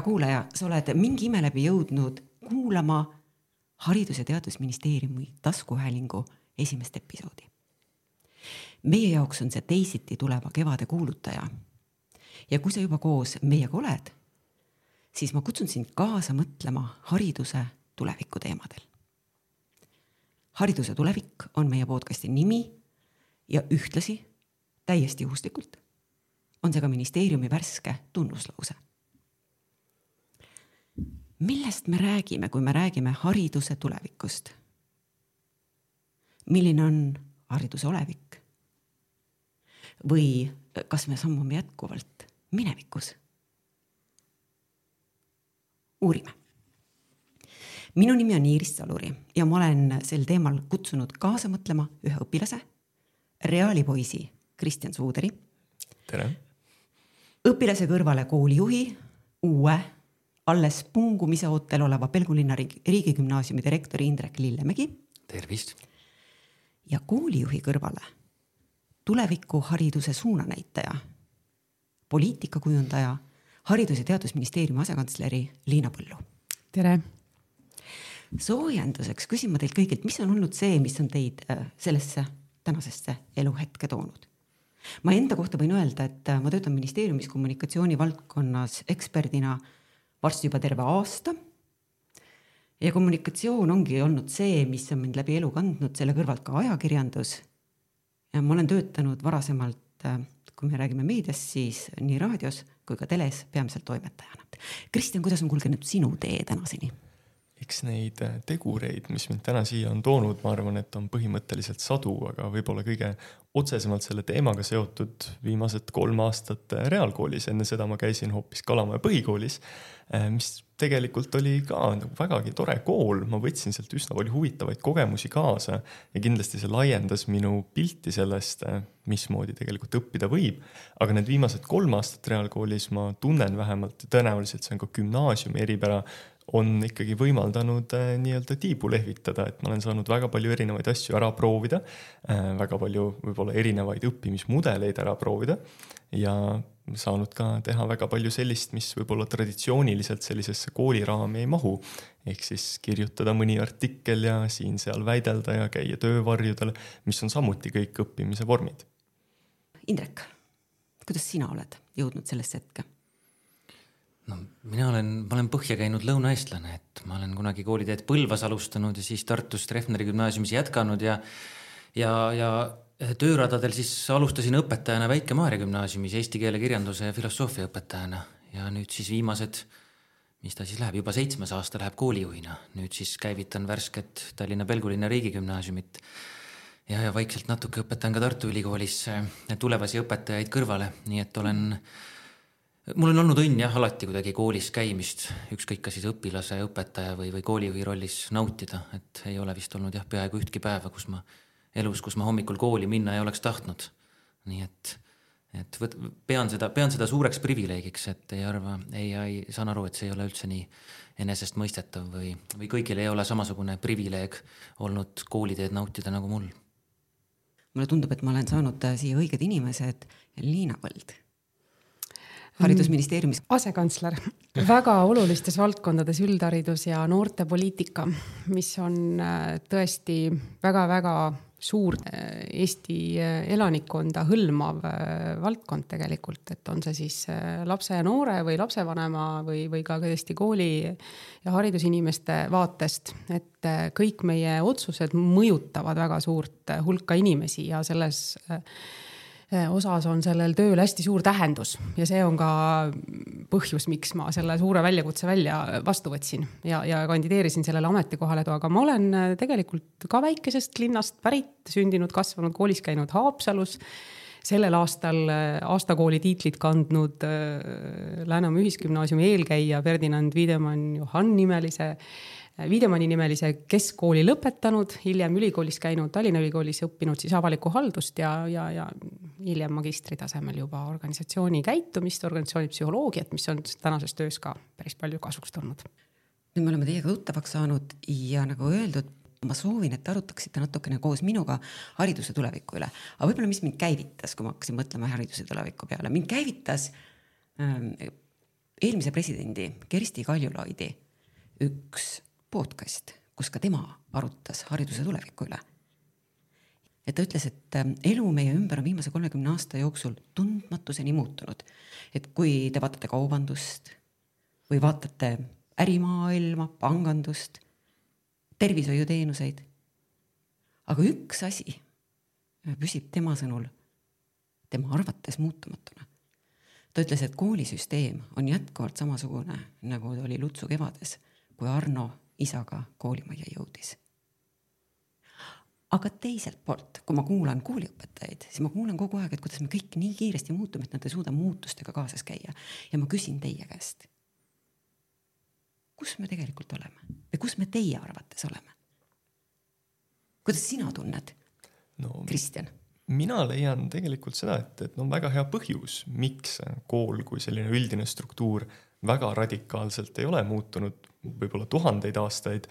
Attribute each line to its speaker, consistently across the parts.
Speaker 1: hea kuulaja, sa oled mingi ime läbi jõudnud kuulama Haridus- ja Teadusministeeriumi taskuhäälingu esimest episoodi. meie jaoks on see teisiti tuleva kevade kuulutaja. ja kui sa juba koos meiega oled, siis ma kutsun sind kaasa mõtlema hariduse tuleviku teemadel. hariduse tulevik on meie podcasti nimi ja ühtlasi täiesti juhuslikult on see ka ministeeriumi värske tunnuslause. Millest me räägime, kui me räägime hariduse tulevikust? milline on hariduse olevik? või kas me sammume jätkuvalt minevikus? uurime. minu nimi on Iiris Saluri ja ma olen sel teemal kutsunud kaasa mõtlema ühe õpilase, reaalipoisi Kristjan Suuderi.
Speaker 2: tere!
Speaker 1: õpilase kõrvale koolijuhi, uue, alles pungumise ootel oleva Pelgulinna riigigümnaasiumi direktori Indrek Lillemägi.
Speaker 2: tervist!
Speaker 1: ja koolijuhi kõrvale tulevikuhariduse suunanäitaja, poliitikakujundaja, Haridus- ja Teadusministeeriumi asekantsleri Liina Põllu.
Speaker 3: tere!
Speaker 1: soojenduseks küsin ma teilt kõigilt, mis on olnud see, mis on teid äh, sellesse tänasesse eluhetke toonud? ma enda kohta võin öelda, et äh, ma töötan ministeeriumis kommunikatsiooni valdkonnas eksperdina varsti juba terve aasta. ja kommunikatsioon ongi olnud see, mis on mind läbi elu kandnud, selle kõrvalt ka ajakirjandus. ja ma olen töötanud varasemalt, äh, kui me räägime meediast, siis nii raadios kui ka teles peamiselt toimetajana. Kristjan, kuidas on kulgenud sinu tee tänaseni?
Speaker 2: eks neid äh, tegureid, mis mind täna siia on toonud, ma arvan, et on põhimõtteliselt sadu, aga võib-olla kõige otsesemalt selle teemaga seotud viimased kolm aastat äh, reaalkoolis, enne seda ma käisin hoopis Kalamaja põhikoolis, äh, mis tegelikult oli ka nagu vägagi tore kool, ma võtsin sealt üsna palju huvitavaid kogemusi kaasa ja kindlasti see laiendas minu pilti sellest, mismoodi tegelikult õppida võib. aga need viimased kolm aastat reaalkoolis ma tunnen vähemalt, tõenäoliselt see on ka gümnaasiumi eripära, on ikkagi võimaldanud äh, nii-öelda tiibu lehvitada, et ma olen saanud väga palju erinevaid asju ära proovida äh,, väga palju võib-olla erinevaid õppimismudeleid ära proovida ja saanud ka teha väga palju sellist, mis võib-olla traditsiooniliselt sellisesse kooliraami ei mahu. ehk siis kirjutada mõni artikkel ja siin-seal väidelda ja käia töövarjudel, mis on samuti kõik õppimise vormid.
Speaker 1: Indrek, kuidas sina oled jõudnud sellesse hetke?
Speaker 4: No mina olen, ma olen põhja käinud lõunaeestlane, et ma olen kunagi kooliteed Põlvas alustanud ja siis Tartus Treffneri gümnaasiumis jätkanud ja ja, ja tööradadel siis alustasin õpetajana Väike-Maarja gümnaasiumis eesti keele, kirjanduse ja filosoofia õpetajana. Ja nüüd siis viimased, mis ta siis läheb, juba seitsmes aasta läheb koolijuhina, nüüd siis käivitan värsket Tallinna Pelgulinna riigigümnaasiumit. Ja, ja vaikselt natuke õpetan ka Tartu Ülikoolis tulevasi õpetajaid kõrvale, nii et olen mm mul on olnud õnn jah, alati kuidagi koolis käimist, ükskõik kas siis õpilase, õpetaja või, või koolijuhi rollis nautida, et ei ole vist olnud jah, peaaegu ühtki päeva, kus ma elus, kus ma hommikul kooli minna ei oleks tahtnud. nii et, et võt-, pean seda, pean seda suureks privileegiks, et ei arva, ei, ei, saan aru, et see ei ole üldse nii enesestmõistetav või, või kõigil ei ole samasugune privileeg olnud kooliteed nautida nagu mul.
Speaker 1: mulle tundub, et ma olen saanud siia õiged inimesed, Liina Põld haridusministeeriumis.
Speaker 3: asekantsler, väga olulistes valdkondades üldharidus ja noortepoliitika, mis on äh, tõesti väga-väga suur äh, Eesti äh, elanikkonda hõlmav valdkond tegelikult, et on see siis lapse ja noore või lapsevanema või, või ka tõesti kooli ja haridusinimeste vaatest, et kõik meie otsused mõjutavad väga suurt hulka inimesi ja selles osas on sellel tööl hästi suur tähendus ja see on ka põhjus, miks ma selle suure väljakutse välja vastu võtsin ja, ja kandideerisin sellele ametikohale, aga ma olen eh, tegelikult ka väikesest linnast pärit, sündinud, kasvanud, koolis käinud Haapsalus. Sellel aastal eh, aastakooli tiitlit kandnud Läänemaa Ühisgümnaasiumi eelkäija Ferdinand Wiedemann Johann nimelise äh, Wiedemanni nimelise keskkooli lõpetanud, hiljem ülikoolis käinud, Tallinna Ülikoolis õppinud siis avalikku haldust ja, ja, ja hiljem magistri tasemel juba organisatsiooni käitumist, organisatsiooni psühholoogiat, mis on tänases töös ka päris palju kasuks tulnud.
Speaker 1: nüüd me oleme teiega tuttavaks saanud ja nagu öeldud, ma soovin, et te arutaksite natukene koos minuga hariduse tuleviku üle, aga võib-olla, mis mind käivitas, kui ma hakkasin mõtlema hariduse tuleviku peale, mind käivitas ähm, eelmise presidendi Kersti Kaljulaidi üks podcast, kus ka tema arutas hariduse tuleviku üle. et ta ütles, et ähm, elu meie ümber on viimase kolmekümne aasta jooksul tundmatuseni muutunud. et kui te vaatate kaubandust või vaatate ärimaailma, pangandust tervishoiuteenuseid. aga üks asi püsib tema sõnul, tema arvates muutumatuna. ta ütles, et koolisüsteem on jätkuvalt samasugune, nagu ta oli Lutsu kevades, kui Arno isaga koolimajja jõudis. aga teiselt poolt, kui ma kuulan kooliõpetajaid, siis ma kuulen kogu aeg, et kuidas me kõik nii kiiresti muutume, et nad ei suuda muutustega kaasas käia. ja ma küsin teie käest kus me tegelikult oleme või kus me teie arvates oleme? kuidas sina tunned no,, Kristjan?
Speaker 2: mina leian tegelikult seda, et, et no väga hea põhjus, miks kool kui selline üldine struktuur väga radikaalselt ei ole muutunud võib-olla tuhandeid aastaid.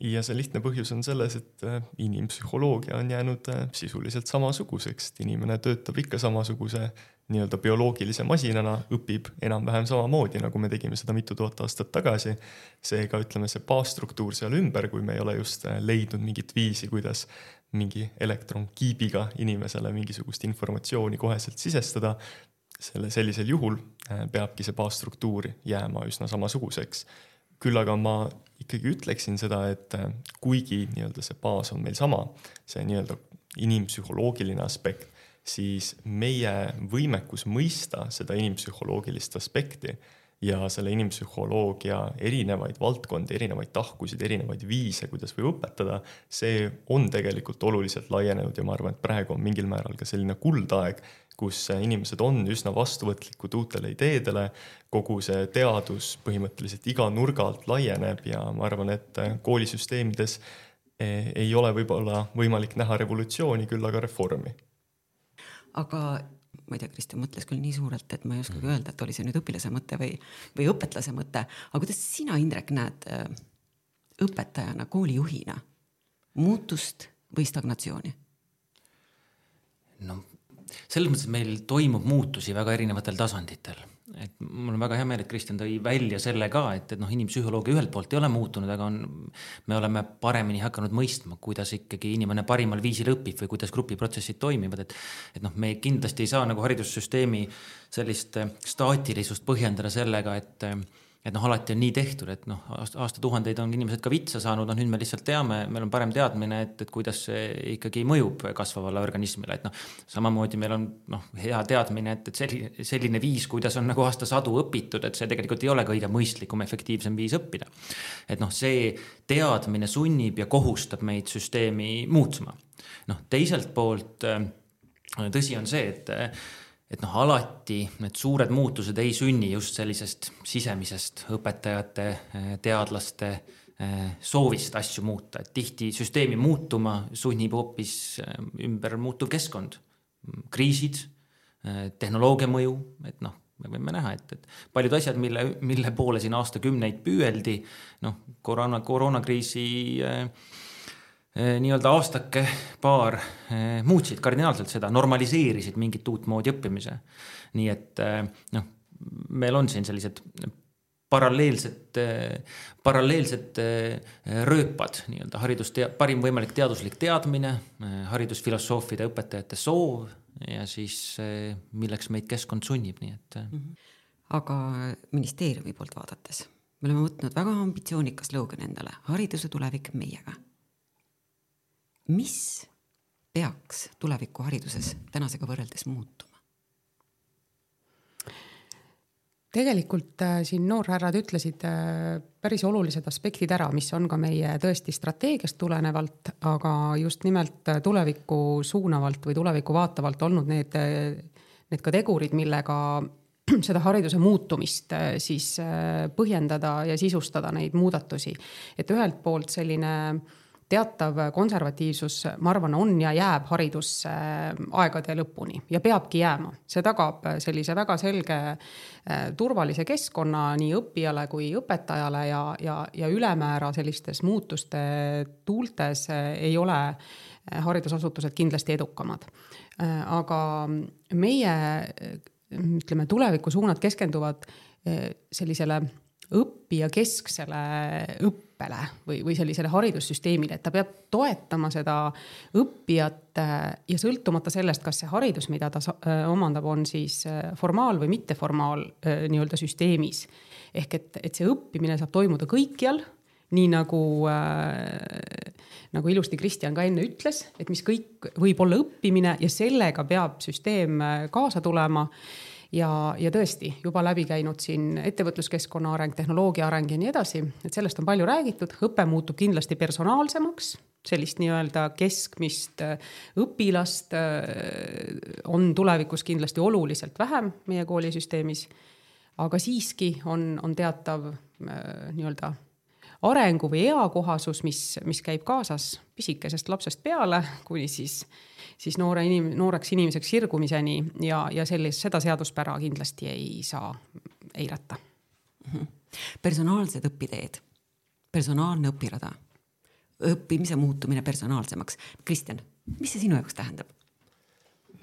Speaker 2: ja see lihtne põhjus on selles, et äh, inimpsühholoogia on jäänud äh, sisuliselt samasuguseks, et inimene töötab ikka samasuguse nii-öelda bioloogilise masinana õpib enam-vähem samamoodi, nagu me tegime seda mitu tuhat aastat tagasi. seega ütleme, see baasstruktuur seal ümber, kui me ei ole just äh, leidnud mingit viisi, kuidas mingi elektronkiibiga inimesele mingisugust informatsiooni koheselt sisestada, selle sellisel juhul peabki see baasstruktuur jääma üsna samasuguseks. Küll aga ma ikkagi ütleksin seda, et äh, kuigi nii-öelda see baas on meil sama, see nii-öelda inimpsühholoogiline aspekt siis meie võimekus mõista seda inimpsühholoogilist aspekti ja selle inimpsühholoogia erinevaid valdkondi, erinevaid tahkusid, erinevaid viise, kuidas võib õpetada, see on tegelikult oluliselt laienenud ja ma arvan, et praegu on mingil määral ka selline kuldaeg, kus inimesed on üsna vastuvõtlikud uutele ideedele, kogu see teadus põhimõtteliselt iga nurga alt laieneb ja ma arvan, et koolisüsteemides eh, ei ole võib-olla võimalik näha revolutsiooni, küll aga reformi
Speaker 1: aga ma ei tea, Kristjan mõtles küll nii suurelt, et ma ei oskagi mm. öelda, et oli see nüüd õpilase mõte või, või õpetlase mõte, aga kuidas sina, Indrek, näed äh, õpetajana, koolijuhina muutust või stagnatsiooni?
Speaker 4: no selles mõttes, et meil toimub muutusi väga erinevatel tasanditel et mul on väga hea meel, et Kristjan tõi välja selle ka, et, et noh, inimpsühholoogia ühelt poolt ei ole muutunud, aga on, me oleme paremini hakanud mõistma, kuidas ikkagi inimene parimal viisil õpib või kuidas grupiprotsessid toimivad, et. et noh, me kindlasti ei saa nagu haridussüsteemi sellist staatilisust põhjendada sellega, et et noh, alati on nii tehtud, et noh, aastatuhandeid on inimesed ka vitsa saanud, noh nüüd me lihtsalt teame, meil on parem teadmine, et, et kuidas see ikkagi mõjub kasvavale organismile, et noh. samamoodi meil on noh, hea teadmine, et, et selline, selline viis, kuidas on nagu aastasadu õpitud, et see tegelikult ei ole kõige mõistlikum, efektiivsem viis õppida. et noh, see teadmine sunnib ja kohustab meid süsteemi muutma. noh, teiselt poolt tõsi on see, et et noh, alati need suured muutused ei sünni just sellisest sisemisest õpetajate, teadlaste eh, soovist asju muuta, et tihti süsteemi muutuma sunnib hoopis eh, ümber muutuv keskkond, kriisid, eh, tehnoloogia mõju, et noh, me võime näha, et, et paljud asjad, mille, mille poole siin aastakümneid püüeldi, noh, koroona, koroonakriisi äh, Eh, nii-öelda aastake, paar eh, muutsid kardinaalselt seda, normaliseerisid mingit uutmoodi õppimise. nii et eh, noh, meil on siin sellised paralleelsed, paralleelsed rööpad, nii-öelda haridus, parim võimalik teaduslik teadmine, haridusfilosoofide õpetajate soov ja siis milleks meid keskkond sunnib, nii et. -hmm.
Speaker 1: aga ministeeriumi poolt vaadates, me oleme võtnud väga ambitsioonikas slogan endale, hariduse tulevik meiega mis peaks tulevikuhariduses tänasega võrreldes muutuma?
Speaker 3: tegelikult äh, siin noorhärrad ütlesid äh, päris olulised aspektid ära, mis on ka meie tõesti strateegiast tulenevalt, aga just nimelt äh, tulevikku suunavalt või tulevikku vaatavalt olnud need, need ka tegurid, millega seda hariduse muutumist siis põhjendada ja sisustada neid muudatusi. et ühelt poolt selline teatav konservatiivsus, ma arvan, on ja jääb haridusse aegade lõpuni ja peabki jääma. see tagab sellise väga selge turvalise keskkonna nii õppijale kui õpetajale ja, ja, ja ülemäära sellistes muutuste tuultes ei ole haridusasutused kindlasti edukamad. aga meie ütleme, tulevikusuunad keskenduvad sellisele õppijakesksele õppele või, või sellisele haridussüsteemile, et ta peab toetama seda õppijat ja sõltumata sellest, kas see haridus, mida ta omandab, on siis formaal või mitteformaal nii-öelda süsteemis. ehk et, et see õppimine saab toimuda kõikjal, nii nagu äh,, nagu ilusti Kristjan ka enne ütles, et mis kõik võib olla õppimine ja sellega peab süsteem kaasa tulema ja, ja tõesti juba läbi käinud siin ettevõtluskeskkonna areng, tehnoloogia areng ja nii edasi, et sellest on palju räägitud, õpe muutub kindlasti personaalsemaks, sellist nii-öelda keskmist äh, õpilast äh, on tulevikus kindlasti oluliselt vähem meie koolisüsteemis. aga siiski on, on teatav äh, nii-öelda arengu või eakohasus, mis, mis käib kaasas pisikesest lapsest peale kuni siis siis noore inim-, nooreks inimeseks sirgumiseni ja, ja sellist, seda seaduspära kindlasti ei saa eirata
Speaker 1: personaalsed õpiteed, personaalne õpirada, õppimise muutumine personaalsemaks. Kristjan, mis see sinu jaoks tähendab?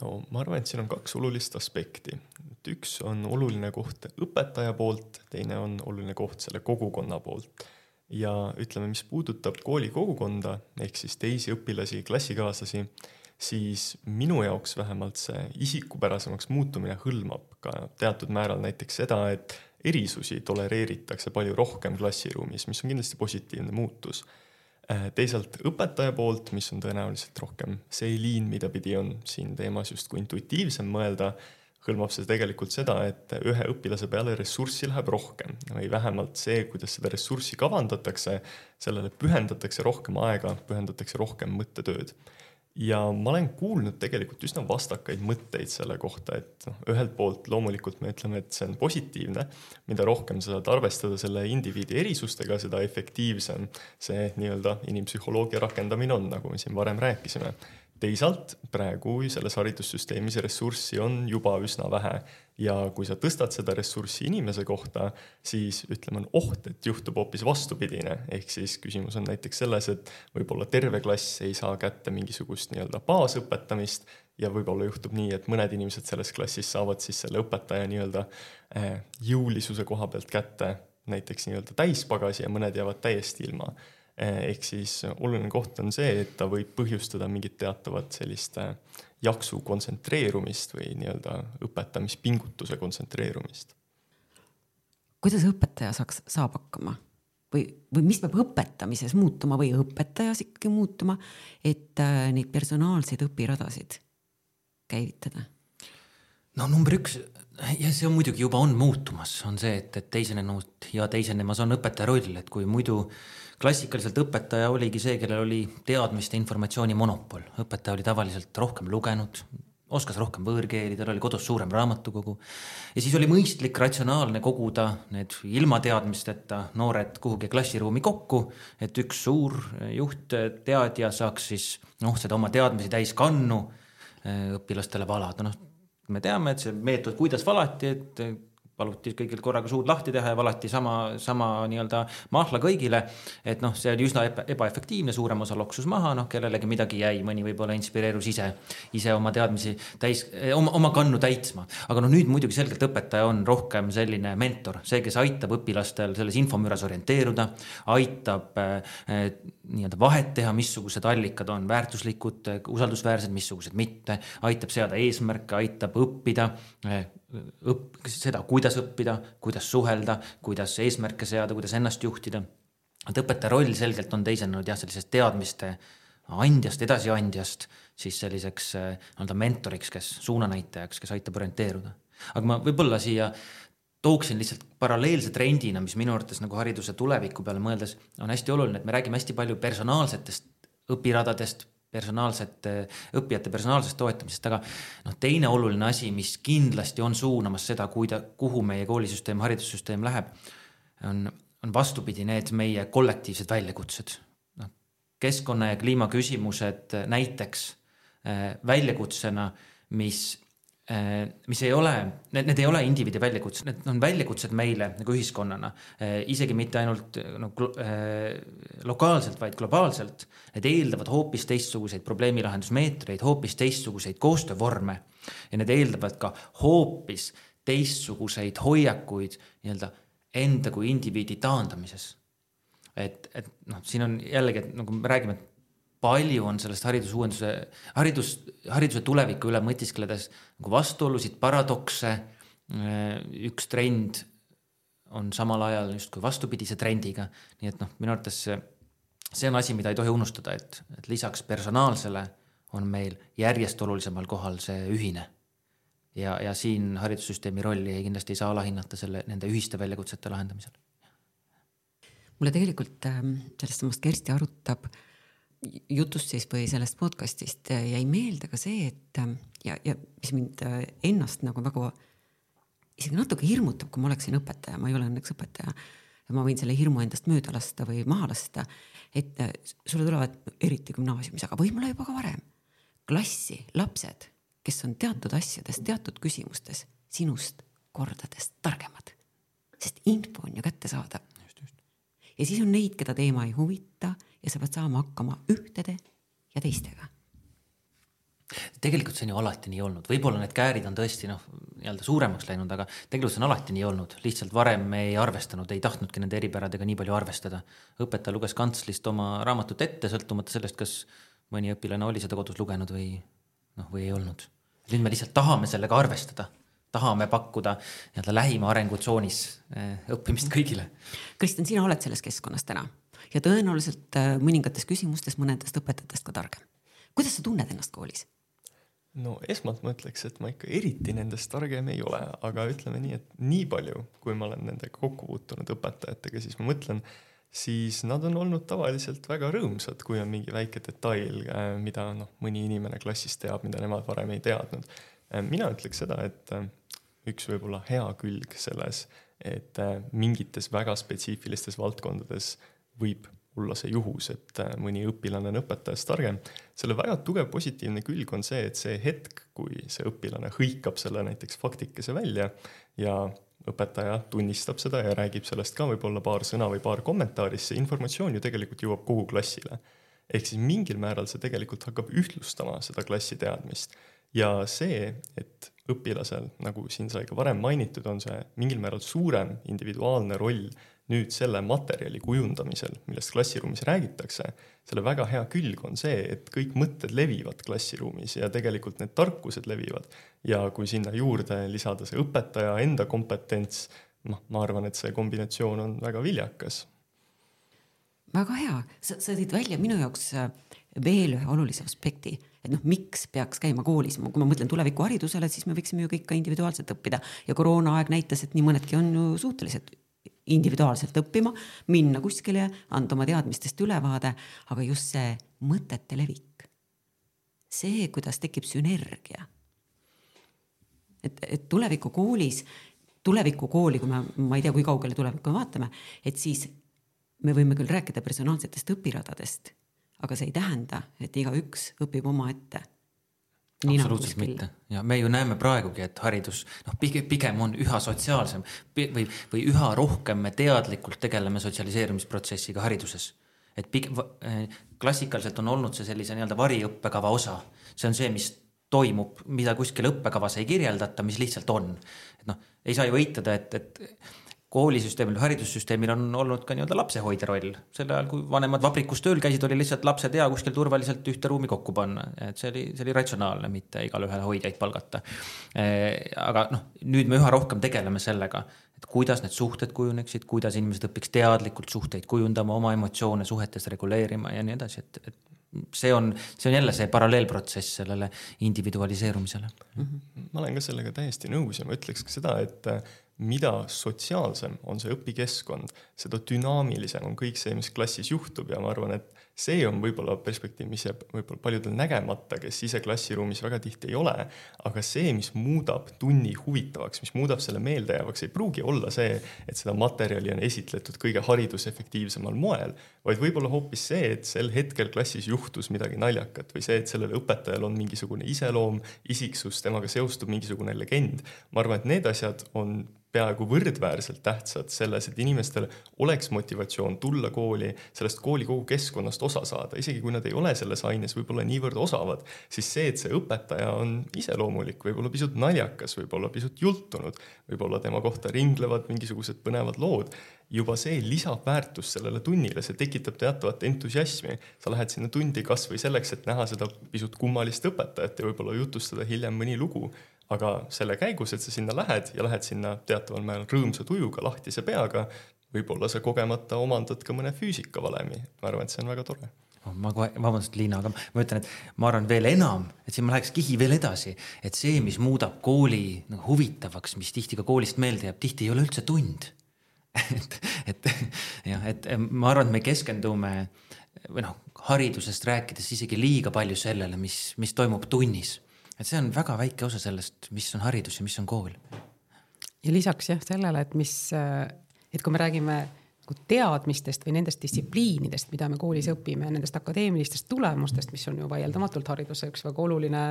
Speaker 2: no ma arvan, et siin on kaks olulist aspekti. et üks on oluline koht õpetaja poolt, teine on oluline koht selle kogukonna poolt ja ütleme, mis puudutab kooli kogukonda ehk siis teisi õpilasi, klassikaaslasi, siis minu jaoks vähemalt see isikupärasemaks muutumine hõlmab ka teatud määral näiteks seda, et erisusi tolereeritakse palju rohkem klassiruumis, mis on kindlasti positiivne muutus. Äh, teisalt õpetaja poolt, mis on tõenäoliselt rohkem see liin, mida pidi on siin teemas justkui intuitiivsem mõelda, hõlmab see tegelikult seda, et ühe õpilase peale ressurssi läheb rohkem või vähemalt see, kuidas seda ressurssi kavandatakse, sellele pühendatakse rohkem aega, pühendatakse rohkem mõttetööd ja ma olen kuulnud tegelikult üsna vastakaid mõtteid selle kohta, et noh, ühelt poolt loomulikult me ütleme, et see on positiivne, mida rohkem sa saad arvestada selle indiviidi erisustega, seda efektiivsem see nii-öelda inimpsühholoogia rakendamine on, nagu me siin varem rääkisime teisalt praegu selles haridussüsteemis ressurssi on juba üsna vähe. Ja kui sa tõstad seda ressurssi inimese kohta, siis ütleme, on oht, et juhtub hoopis vastupidine, ehk siis küsimus on näiteks selles, et võib-olla terve klass ei saa kätte mingisugust nii-öelda baasõpetamist ja võib-olla juhtub nii, et mõned inimesed selles klassis saavad siis selle õpetaja nii-öelda eh, jõulisuse koha pealt kätte näiteks nii-öelda täispagasi ja mõned jäävad täiesti ilma ehk siis oluline koht on see, et ta võib põhjustada mingit teatavat sellist eh, jaksu kontsentreerumist või nii-öelda õpetamispingutuse kontsentreerumist.
Speaker 1: kuidas õpetaja saaks, saab hakkama või, või mis peab õpetamises muutuma või õpetajas ikkagi muutuma, et äh, neid personaalseid õpiradasid käivitada?
Speaker 4: no number üks ja see on muidugi juba on muutumas, on see, et, et teisenenud ja teisenemas on õpetaja roll, et kui muidu klassikaliselt õpetaja oligi see, kellel oli teadmiste informatsiooni monopol, õpetaja oli tavaliselt rohkem lugenud, oskas rohkem võõrkeeli, tal oli kodus suurem raamatukogu. ja siis oli mõistlik, ratsionaalne koguda need ilma teadmisteta noored kuhugi klassiruumi kokku, et üks suur juhtteadja saaks siis noh, seda oma teadmisi täis kannu õpilastele valada, noh. me teame, et see meetod, kuidas valati, et paluti kõigil korraga suud lahti teha ja valati sama, sama nii-öelda mahla kõigile. et noh, see oli üsna ebaefektiivne, suurem osa loksus maha, noh, kellelegi midagi jäi, mõni võib-olla inspireerus ise, ise oma teadmisi täis, oma, oma kannu täitma. aga noh, nüüd muidugi selgelt õpetaja on rohkem selline mentor, see, kes aitab õpilastel selles infomüras orienteeruda, aitab äh, nii-öelda vahet teha, missugused allikad on väärtuslikud, usaldusväärsed, missugused mitte, aitab seada eesmärke, aitab õppida äh, õpp-, seda, kuidas õppida, kuidas suhelda, kuidas eesmärke seada, kuidas ennast juhtida. et õpetaja roll selgelt on teisenenud jah, sellisest teadmiste andjast, edasiandjast siis selliseks äh, nii-öelda mentoriks, kes suunanäitajaks, kes aitab orienteeruda. aga ma võib-olla siia tooksin lihtsalt paralleelse trendina, mis minu arvates nagu hariduse tuleviku peale mõeldes on hästi oluline, et me räägime hästi palju personaalsetest õpiradadest, personaalsete, õppijate personaalsest toetamisest, aga noh, teine oluline asi, mis kindlasti on suunamas seda, kuida-, kuhu meie koolisüsteem, haridussüsteem läheb, on, on vastupidi, need meie kollektiivsed väljakutsed. noh, keskkonna ja kliimaküsimused näiteks väljakutsena, mis mis ei ole, need, need ei ole indiviidi väljakutsed, need on väljakutsed meile nagu ühiskonnana. Äh, isegi mitte ainult no, äh, lokaalselt, vaid globaalselt. Need eeldavad hoopis teistsuguseid probleemilahendusmeetreid, hoopis teistsuguseid koostöövorme ja need eeldavad ka hoopis teistsuguseid hoiakuid nii-öelda enda kui indiviidi taandamises. et, et noh, siin on jällegi, et nagu me räägime, et palju on sellest haridusuuenduse, haridus, hariduse tuleviku üle mõtiskledes nagu vastuolusid, paradokse. üks trend on samal ajal justkui vastupidise trendiga, nii et noh, minu arvates see, see on asi, mida ei tohi unustada, et, et lisaks personaalsele on meil järjest olulisemal kohal see ühine. ja, ja siin haridussüsteemi rolli ei, kindlasti ei saa alahinnata selle, nende ühiste väljakutsete lahendamisel.
Speaker 1: mulle tegelikult ähm, sellest samast Kersti arutab äh, jutust siis või sellest podcast'ist jäi meelde ka see, et ja, ja mis mind ennast nagu väga isegi natuke hirmutab, kui ma oleksin õpetaja, ma ei ole õnneks õpetaja. ja ma võin selle hirmu endast mööda lasta või maha lasta, et sulle tulevad eriti gümnaasiumis, aga võib-olla juba ka varem. Klassi lapsed, kes on teatud asjades, teatud küsimustes sinust kordades targemad, sest info on ju kättesaadav. ja siis on neid, keda teema ei huvita ja sa pead saama hakkama ühtede ja teistega
Speaker 4: tegelikult see on ju alati nii olnud, võib-olla need käärid on tõesti noh, nii-öelda suuremaks läinud, aga tegelikult see on alati nii olnud, lihtsalt varem me ei arvestanud, ei tahtnudki nende eripäradega nii palju arvestada. õpetaja luges kantslist oma raamatut ette, sõltumata sellest, kas mõni õpilane oli seda kodus lugenud või noh, või ei olnud. nüüd me lihtsalt tahame sellega arvestada, tahame pakkuda nii-öelda lähima arengutsoonis eh, õppimist kõigile.
Speaker 1: Kristjan, sina oled selles keskkonnas täna ja tõenäoliselt äh, mõningates küsimustes mõnedest õpetajatest ka targem. kuidas sa tunned ennast koolis?
Speaker 2: no esmalt ma ütleks, et ma ikka eriti nendest targem ei ole, aga ütleme nii, et nii palju, kui ma olen nendega kokku puutunud õpetajatega, siis ma mõtlen, siis nad on olnud tavaliselt väga rõõmsad, kui on mingi väike detail, äh, mida noh, mõni inimene klassis teab, mida nemad varem ei teadnud. Äh, mina ütleks seda, et üks võib-olla hea külg selles, et mingites väga spetsiifilistes valdkondades võib olla see juhus, et äh, mõni õpilane on õpetajast targem. selle väga tugev positiivne külg on see, et see hetk, kui see õpilane hõikab selle näiteks faktikese välja ja õpetaja tunnistab seda ja räägib sellest ka võib-olla paar sõna või paar kommentaari, siis see informatsioon ju tegelikult jõuab kogu klassile. ehk siis mingil määral see tegelikult hakkab ühtlustama seda klassi teadmist ja see, et õpilasel, nagu siin sai ka varem mainitud, on see mingil määral suurem individuaalne roll nüüd selle materjali kujundamisel, millest klassiruumis räägitakse, selle väga hea külg on see, et kõik mõtted levivad klassiruumis ja tegelikult need tarkused levivad. ja kui sinna juurde lisada see õpetaja enda kompetents, noh, ma arvan, et see kombinatsioon on väga viljakas.
Speaker 1: väga hea, sa, sa tõid välja minu jaoks äh, veel ühe olulise aspekti, et noh, miks peaks käima koolis, kui ma mõtlen tulevikuharidusele, siis me võiksime ju kõik ka individuaalselt õppida ja koroonaaeg näitas, et nii mõnedki on ju suutelised individuaalselt õppima, minna kuskile, anda oma teadmistest ülevaade, aga just see mõtete levik. see, kuidas tekib sünergia. et, et tulevikukoolis, tulevikukooli, kui me, ma ei tea, kui kaugele tulevikku me vaatame, et siis me võime küll rääkida personaalsetest õpiradadest, aga see ei tähenda, et igaüks õpib omaette
Speaker 4: absoluutselt mitte ja me ju näeme praegugi, et haridus noh, pigem, pigem on üha sotsiaalsem või, või üha rohkem me teadlikult tegeleme sotsialiseerumisprotsessiga hariduses. et pigem eh, klassikaliselt on olnud see sellise nii-öelda variõppekava osa, see on see, mis toimub, mida kuskil õppekavas ei kirjeldata, mis lihtsalt on. et noh, ei saa ju eitada, et, et koolisüsteemil, haridussüsteemil on olnud ka nii-öelda lapsehoidja roll. sel ajal, kui vanemad vabrikus tööl käisid, oli lihtsalt lapsed hea kuskil turvaliselt ühte ruumi kokku panna, et see oli, see oli ratsionaalne, mitte igale ühele hoidjaid palgata. aga noh, nüüd me üha rohkem tegeleme sellega, et kuidas need suhted kujuneksid, kuidas inimesed õpiks teadlikult suhteid kujundama, oma emotsioone suhetes reguleerima ja nii edasi, et, et see on, see on jälle see paralleelprotsess sellele individualiseerumisele mm.
Speaker 2: -hmm. ma olen ka sellega täiesti nõus ja ma ütleks ka seda, et mida sotsiaalsem on see õpikeskkond, seda dünaamilisem on kõik see, mis klassis juhtub ja ma arvan, et see on võib-olla perspektiiv, mis jääb võib-olla paljudel nägemata, kes ise klassiruumis väga tihti ei ole. aga see, mis muudab tunni huvitavaks, mis muudab selle meeldejäävaks, ei pruugi olla see, et seda materjali on esitletud kõige haridusefektiivsemal moel, vaid võib-olla hoopis see, et sel hetkel klassis juhtus midagi naljakat või see, et sellel õpetajal on mingisugune iseloom, isiksus, temaga seostub mingisugune legend. ma arvan, et need asjad on peaaegu võrdväärselt tähtsad selles, et inimestel oleks motivatsioon tulla kooli, sellest kooli kogu keskkonnast osa saada, isegi kui nad ei ole selles aines võib-olla niivõrd osavad, siis see, et see õpetaja on iseloomulik, võib-olla pisut naljakas, võib-olla pisut jultunud, võib-olla tema kohta ringlevad mingisugused põnevad lood, juba see lisab väärtust sellele tunnile, see tekitab teatavat entusiasmi. sa lähed sinna tundi kasvõi selleks, et näha seda pisut kummalist õpetajat ja võib-olla jutustada hiljem mõni lugu aga selle käigus, et sa sinna lähed ja lähed sinna teataval määral rõõmsa tujuga, lahtise peaga, võib-olla sa kogemata omandad ka mõne füüsikavalemi, ma arvan, et see on väga tore.
Speaker 4: Oh, ma kohe, vabandust, Liina, aga ma ütlen, et ma arvan veel enam, et siin ma läheks kihi veel edasi, et see, mis muudab kooli nagu huvitavaks, mis tihti ka koolist meelde jääb, tihti ei ole üldse tund. Et, et jah, et ma arvan, et me keskendume või noh, haridusest rääkides isegi liiga palju sellele, mis, mis toimub tunnis et see on väga väike osa sellest, mis on haridus ja mis on kool.
Speaker 3: ja lisaks jah sellele, et mis, et kui me räägime teadmistest või nendest distsipliinidest, mida me koolis õpime, nendest akadeemilistest tulemustest, mis on ju vaieldamatult hariduse üks väga oluline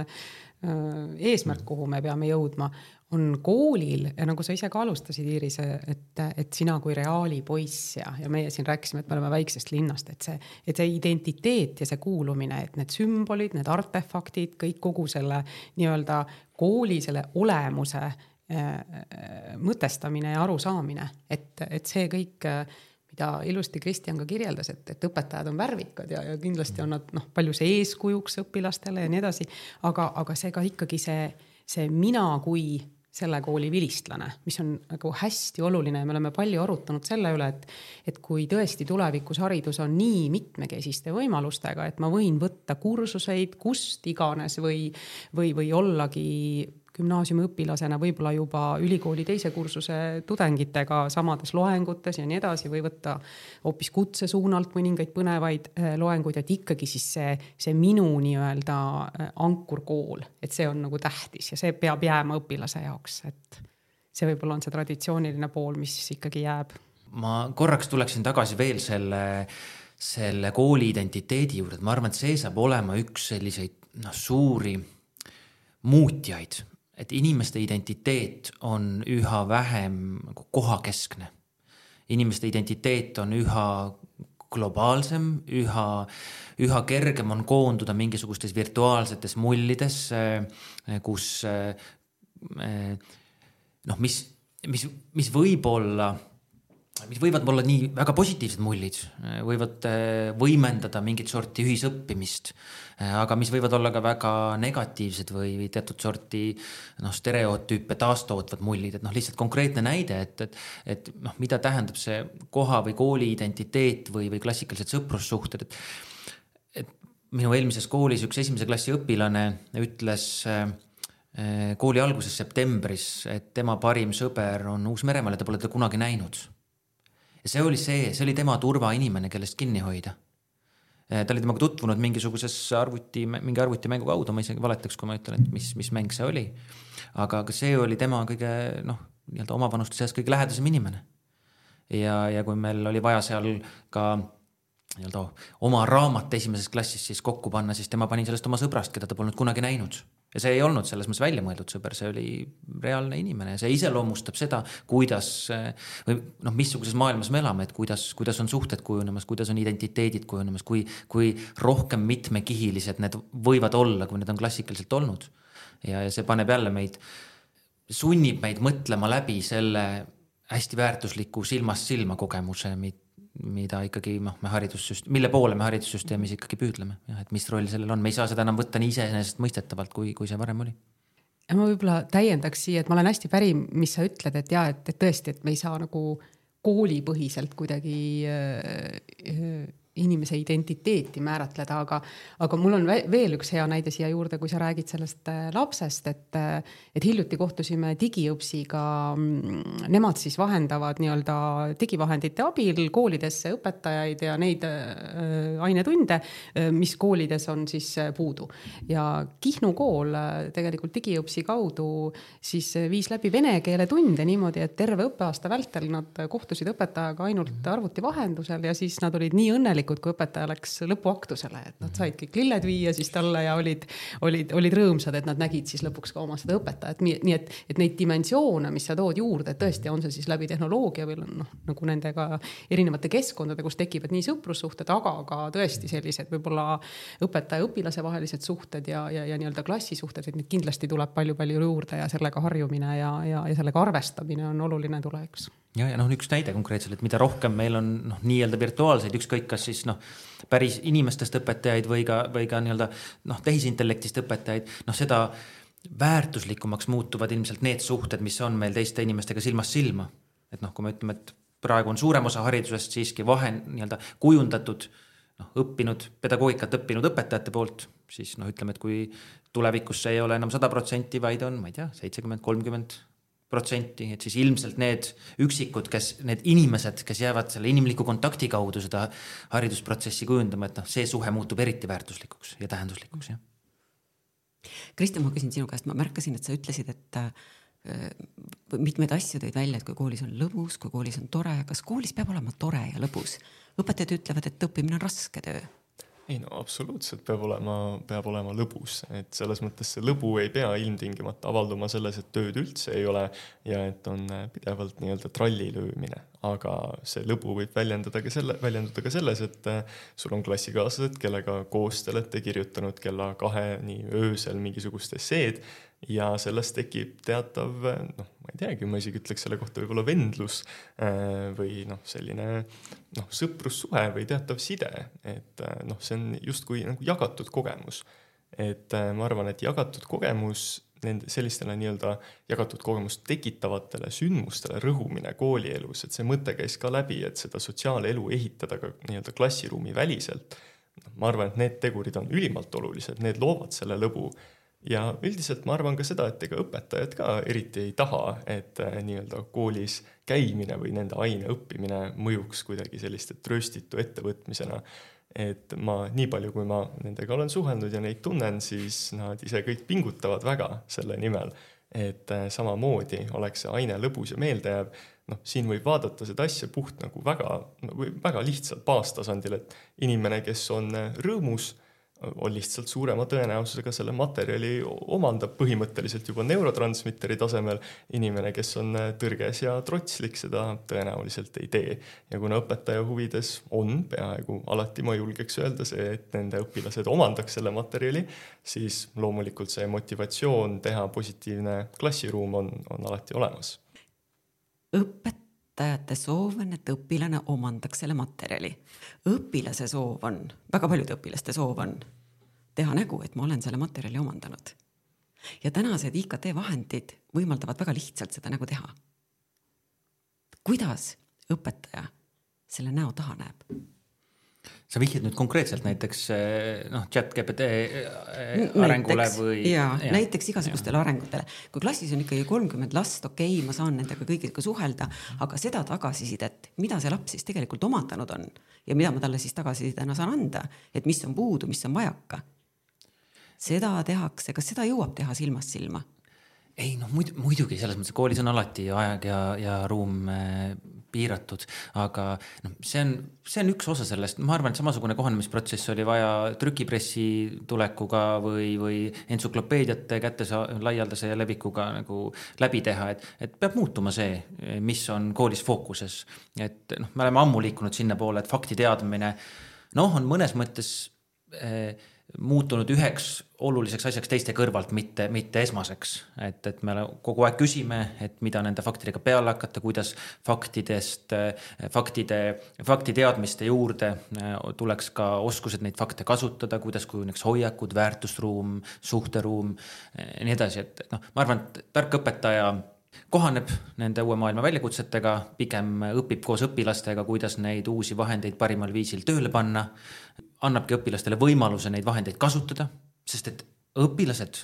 Speaker 3: eesmärk, kuhu me peame jõudma, on koolil. Ja nagu sa ise ka alustasid, Iiris, et, et sina kui reaalipoiss ja, ja meie siin rääkisime, et me oleme väiksest linnast, et see, et see identiteet ja see kuulumine, et need sümbolid, need artefaktid, kõik kogu selle nii-öelda kooli selle olemuse äh, mõtestamine ja arusaamine, et, et see kõik mida ilusti Kristjan ka kirjeldas, et, et õpetajad on värvikad ja, ja kindlasti on nad noh, palju see eeskujuks õpilastele ja nii edasi. aga, aga see ka ikkagi see, see mina kui selle kooli vilistlane, mis on nagu hästi oluline ja me oleme palju arutanud selle üle, et, et kui tõesti tulevikus haridus on nii mitmekesiste võimalustega, et ma võin võtta kursuseid kust iganes või, või, või ollagi gümnaasiumiõpilasena võib-olla juba ülikooli teise kursuse tudengitega samades loengutes ja nii edasi või võtta hoopis kutsesuunalt mõningaid põnevaid äh, loenguid, et ikkagi siis see, see minu nii-öelda äh, ankurkool, et see on nagu tähtis ja see peab jääma õpilase jaoks, et see võib-olla on see traditsiooniline pool, mis ikkagi jääb.
Speaker 4: ma korraks tuleksin tagasi veel selle, selle kooli identiteedi juurde, et ma arvan, et see saab olema üks selliseid noh, suuri muutjaid et inimeste identiteet on üha vähem nagu kohakeskne. inimeste identiteet on üha globaalsem, üha, üha kergem on koonduda mingisugustes virtuaalsetes mullides, kus noh, mis, mis, mis võib-olla mis võivad olla nii väga positiivsed mullid, võivad äh, võimendada mingit sorti ühisõppimist, äh, aga mis võivad olla ka väga negatiivsed või, teatud sorti noh, stereotüüpe taastootvad mullid, et noh, lihtsalt konkreetne näide, et, et, et noh, mida tähendab see koha või kooli identiteet või, või klassikalised sõprussuhted, et, et minu eelmises koolis üks esimese klassi õpilane ütles äh, kooli alguses septembris, et tema parim sõber on Uus-Meremaal ja ta pole teda kunagi näinud ja see oli see, see oli tema turvainimene, kellest kinni hoida. Eh, ta oli temaga tutvunud mingisuguses arvuti, mingi arvutimängu kaudu, ma isegi valetaks, kui ma ütlen, et mis, mis mäng see oli. aga ka see oli tema kõige noh, nii-öelda omavanuste seas kõige lähedasem inimene. ja, ja kui meil oli vaja seal ka nii-öelda oma raamat esimeses klassis siis kokku panna, siis tema pani sellest oma sõbrast, keda ta polnud kunagi näinud ja see ei olnud selles mõttes väljamõeldud sõber, see oli reaalne inimene ja see iseloomustab seda, kuidas või noh, missuguses maailmas me elame, et kuidas, kuidas on suhted kujunemas, kuidas on identiteedid kujunemas, kui, kui rohkem mitmekihilised need võivad olla, kui need on klassikaliselt olnud. ja, ja see paneb jälle meid, sunnib meid mõtlema läbi selle hästi väärtusliku silmast silma kogemuse, mida ikkagi noh, me haridussüst-, mille poole me haridussüsteemis ikkagi püüdleme, jah, et mis roll sellel on, me ei saa seda enam võtta nii iseenesestmõistetavalt, kui, kui see varem oli.
Speaker 3: ja ma võib-olla täiendaks siia, et ma olen hästi päri, mis sa ütled, et ja et, et tõesti, et me ei saa nagu koolipõhiselt kuidagi äh, inimese identiteeti määratleda, aga, aga mul on veel üks hea näide siia juurde, kui sa räägid sellest äh, lapsest, et, äh, et hiljuti kohtusime digiõpsiga. Mm, nemad siis vahendavad nii-öelda digivahendite abil koolidesse õpetajaid ja neid äh, ainetunde, mis koolides on siis puudu. ja Kihnu kool tegelikult digiõpsi kaudu siis viis läbi vene keele tunde niimoodi, et terve õppeaasta vältel nad kohtusid õpetajaga ainult arvuti vahendusel ja siis nad olid nii õnnelikud õnnelikud, kui õpetaja läks lõpuaktusele, et nad said kõik lilled viia siis talle ja olid, olid, olid rõõmsad, et nad nägid siis lõpuks ka oma seda õpetajat, nii et, et neid dimensioone, mis sa tood juurde, tõesti, on see siis läbi tehnoloogia või noh, nagu nendega erinevate keskkondade, kus tekivad nii sõprussuhted, aga ka tõesti sellised võib-olla õpetaja-õpilase vahelised suhted ja, ja, ja nii-öelda klassisuhted, et neid kindlasti tuleb palju-palju juurde ja sellega harjumine ja, ja, ja sellega arvestamine on oluline tulevikus.
Speaker 4: Ja, ja noh, üks näide konkreetselt, et mida rohkem meil on noh, nii-öelda virtuaalseid, ükskõik kas siis noh, päris inimestest õpetajaid või ka, või ka nii-öelda noh, tehisintellektist õpetajaid, noh, seda väärtuslikumaks muutuvad ilmselt need suhted, mis on meil teiste inimestega silmast silma. et noh, kui me ütleme, et praegu on suurem osa haridusest siiski vahe nii-öelda kujundatud noh, õppinud, pedagoogikat õppinud õpetajate poolt, siis noh, ütleme, et kui tulevikus see ei ole enam sada protsenti, vaid on, ma ei tea, seitsekümmend, kolmkümmend protsenti, et siis ilmselt need üksikud, kes, need inimesed, kes jäävad selle inimliku kontakti kaudu seda haridusprotsessi kujundama, et noh, see suhe muutub eriti väärtuslikuks ja tähenduslikuks, jah.
Speaker 1: Kristjan, ma küsin sinu käest, ma märkasin, et sa ütlesid, et äh, mitmeid asju tõid välja, et kui koolis on lõbus, kui koolis on tore, kas koolis peab olema tore ja lõbus? õpetajad ütlevad, et õppimine on raske töö
Speaker 2: ei no absoluutselt peab olema, peab olema lõbus, et selles mõttes see lõbu ei pea ilmtingimata avalduma selles, et tööd üldse ei ole ja et on pidevalt nii-öelda tralli löömine, aga see lõbu võib väljendada ka selle, väljenduda ka selles, et äh, sul on klassikaaslased, kellega koos te olete kirjutanud kella kaheni öösel mingisugust esseed ja sellest tekib teatav noh, ma ei teagi, ma isegi ütleks selle kohta võib-olla vendlus äh, või noh, selline noh, sõprussuhe või teatav side, et äh, noh, see on justkui nagu jagatud kogemus. et äh, ma arvan, et jagatud kogemus nende sellistele nii-öelda jagatud kogemust tekitavatele sündmustele rõhumine koolielus, et see mõte käis ka läbi, et seda sotsiaalelu ehitada ka nii-öelda klassiruumi väliselt. noh, ma arvan, et need tegurid on ülimalt olulised, need loovad selle lõbu ja üldiselt ma arvan ka seda, et ega õpetajad ka eriti ei taha, et äh, nii-öelda koolis käimine või nende aine õppimine mõjuks kuidagi selliste trööstitu ettevõtmisena. et ma nii palju, kui ma nendega olen suhelnud ja neid tunnen, siis nad ise kõik pingutavad väga selle nimel, et äh, samamoodi oleks see aine lõbus ja meeldejääv noh, siin võib vaadata seda asja puht nagu väga, või väga lihtsalt baastasandil, et inimene, kes on äh, rõõmus on lihtsalt suurema tõenäosusega selle materjali omandab põhimõtteliselt juba neurotransmitteri tasemel. inimene, kes on äh, tõrges ja trotslik, seda tõenäoliselt ei tee. ja kuna õpetaja huvides on peaaegu alati, ma julgeks öelda see, et nende õpilased omandaks selle materjali, siis loomulikult see motivatsioon teha positiivne klassiruum on, on alati olemas.
Speaker 1: Õpetajate soov on, et õpilane omandaks selle materjali. õpilase soov on, väga paljude õpilaste soov on teha nägu, et ma olen selle materjali omandanud. ja tänased IKT vahendid võimaldavad väga lihtsalt seda nägu teha. kuidas õpetaja selle näo taha näeb?
Speaker 4: Sa vihjad nüüd konkreetselt näiteks eh, noh, chat GPT eh, arengule
Speaker 1: näiteks,
Speaker 4: või?
Speaker 1: ja, näiteks igasugustele ja. arengutele. kui klassis on ikkagi kolmkümmend last, okei okay,, ma saan nendega kõigiga suhelda, aga seda tagasisidet, mida see laps siis tegelikult omandanud on ja mida ma talle siis tagasisidena saan anda, et mis on puudu, mis on vajaka seda tehakse, kas seda jõuab teha silmast silma?
Speaker 4: Ei noh, muidu muidugi selles mõttes koolis on alati aeg ja, ja ruum äh, piiratud, aga noh, see on, see on üks osa sellest, ma arvan, et samasugune kohanemisprotsess oli vaja trükipressi tulekuga või, või entsüklopeediate kätte laialdase levikuga nagu läbi teha, et, et peab muutuma see, mis on koolis fookuses. et noh, me oleme ammu liikunud sinnapoole, et fakti teadmine noh, on mõnes mõttes eh, muutunud üheks oluliseks asjaks teiste kõrvalt, mitte, mitte esmaseks. et, et me kogu aeg küsime, et mida nende faktidega peale hakata, kuidas faktidest, faktide, faktiteadmiste juurde äh, tuleks ka oskused neid fakte kasutada, kuidas kujuneks hoiakud, väärtusruum, suhteruum ja nii edasi, et noh, ma arvan, et tark õpetaja kohaneb nende uue maailma väljakutsetega, pigem õpib koos õpilastega, kuidas neid uusi vahendeid parimal viisil tööle panna. Annabki õpilastele võimaluse neid vahendeid kasutada, sest et õpilased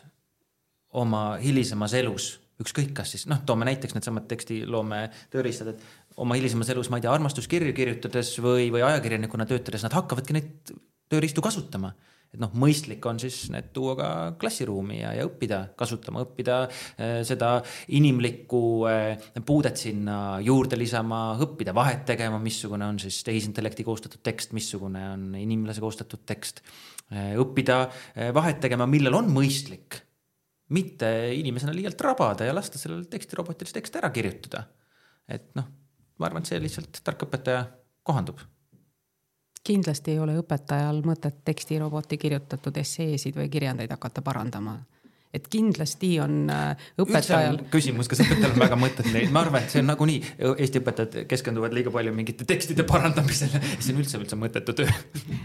Speaker 4: oma hilisemas elus, ükskõik kas siis noh, toome näiteks needsamad tekstiloome tööriistad, et oma hilisemas elus, ma ei tea, armastuskirju kirjutades või, või ajakirjanikuna töötades, nad hakkavadki neid tööriistu kasutama et noh, mõistlik on siis need tuua ka klassiruumi ja, ja õppida kasutama, õppida äh, seda inimlikku äh, puudet sinna juurde lisama, õppida vahet tegema, missugune on siis tehisintellekti koostatud tekst, missugune on inimlase koostatud tekst. Äh, õppida vahet tegema, millal on mõistlik, mitte inimesena liialt rabada ja lasta sellel tekstirobotil see tekst ära kirjutada. et noh, ma arvan, et see lihtsalt tark õpetaja kohandub
Speaker 3: kindlasti ei ole õpetajal mõtet tekstiroboti kirjutatud esseesid või kirjandeid hakata parandama et kindlasti on äh, õpetajal.
Speaker 4: küsimus, kas õpetajal on väga mõtet neid, ma arvan, et see on nagunii, Eesti õpetajad keskenduvad liiga palju mingite tekstide parandamisele, see on üldse, üldse mõttetu töö.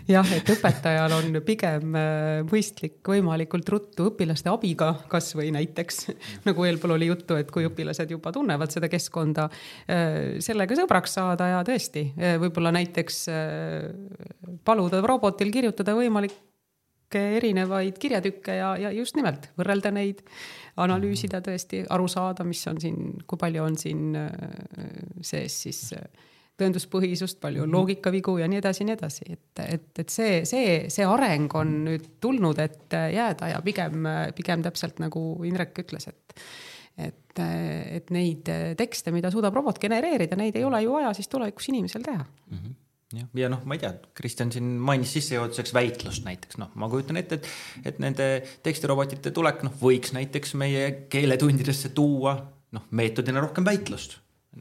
Speaker 3: jah, et õpetajal on pigem äh, mõistlik võimalikult ruttu õpilaste abiga, kasvõi näiteks nagu eelpool oli juttu, et kui õpilased juba tunnevad seda keskkonda, äh, sellega sõbraks saada ja tõesti võib-olla näiteks paluda robotil kirjutada võimalik erinevaid kirjatükke ja, ja just nimelt võrrelda neid, analüüsida tõesti, aru saada, mis on siin, kui palju on siin äh, sees siis äh, tõenduspõhisust, palju mhm. loogikavigu ja nii edasi ja nii edasi, et, et, et see, see, see areng on nüüd tulnud, et jääda ja pigem, pigem täpselt nagu Indrek ütles, et et, et neid tekste, mida suudab robot genereerida, neid ei ole ju vaja siis tulevikus inimesel teha mm.
Speaker 4: -hmm jah, ja noh, ma ei tea, Kristjan siin mainis sissejuhatuseks väitlust näiteks, noh, ma kujutan ette, et, et nende tekstirobotite tulek, noh, võiks näiteks meie keeletundidesse tuua, noh, meetodina rohkem väitlust.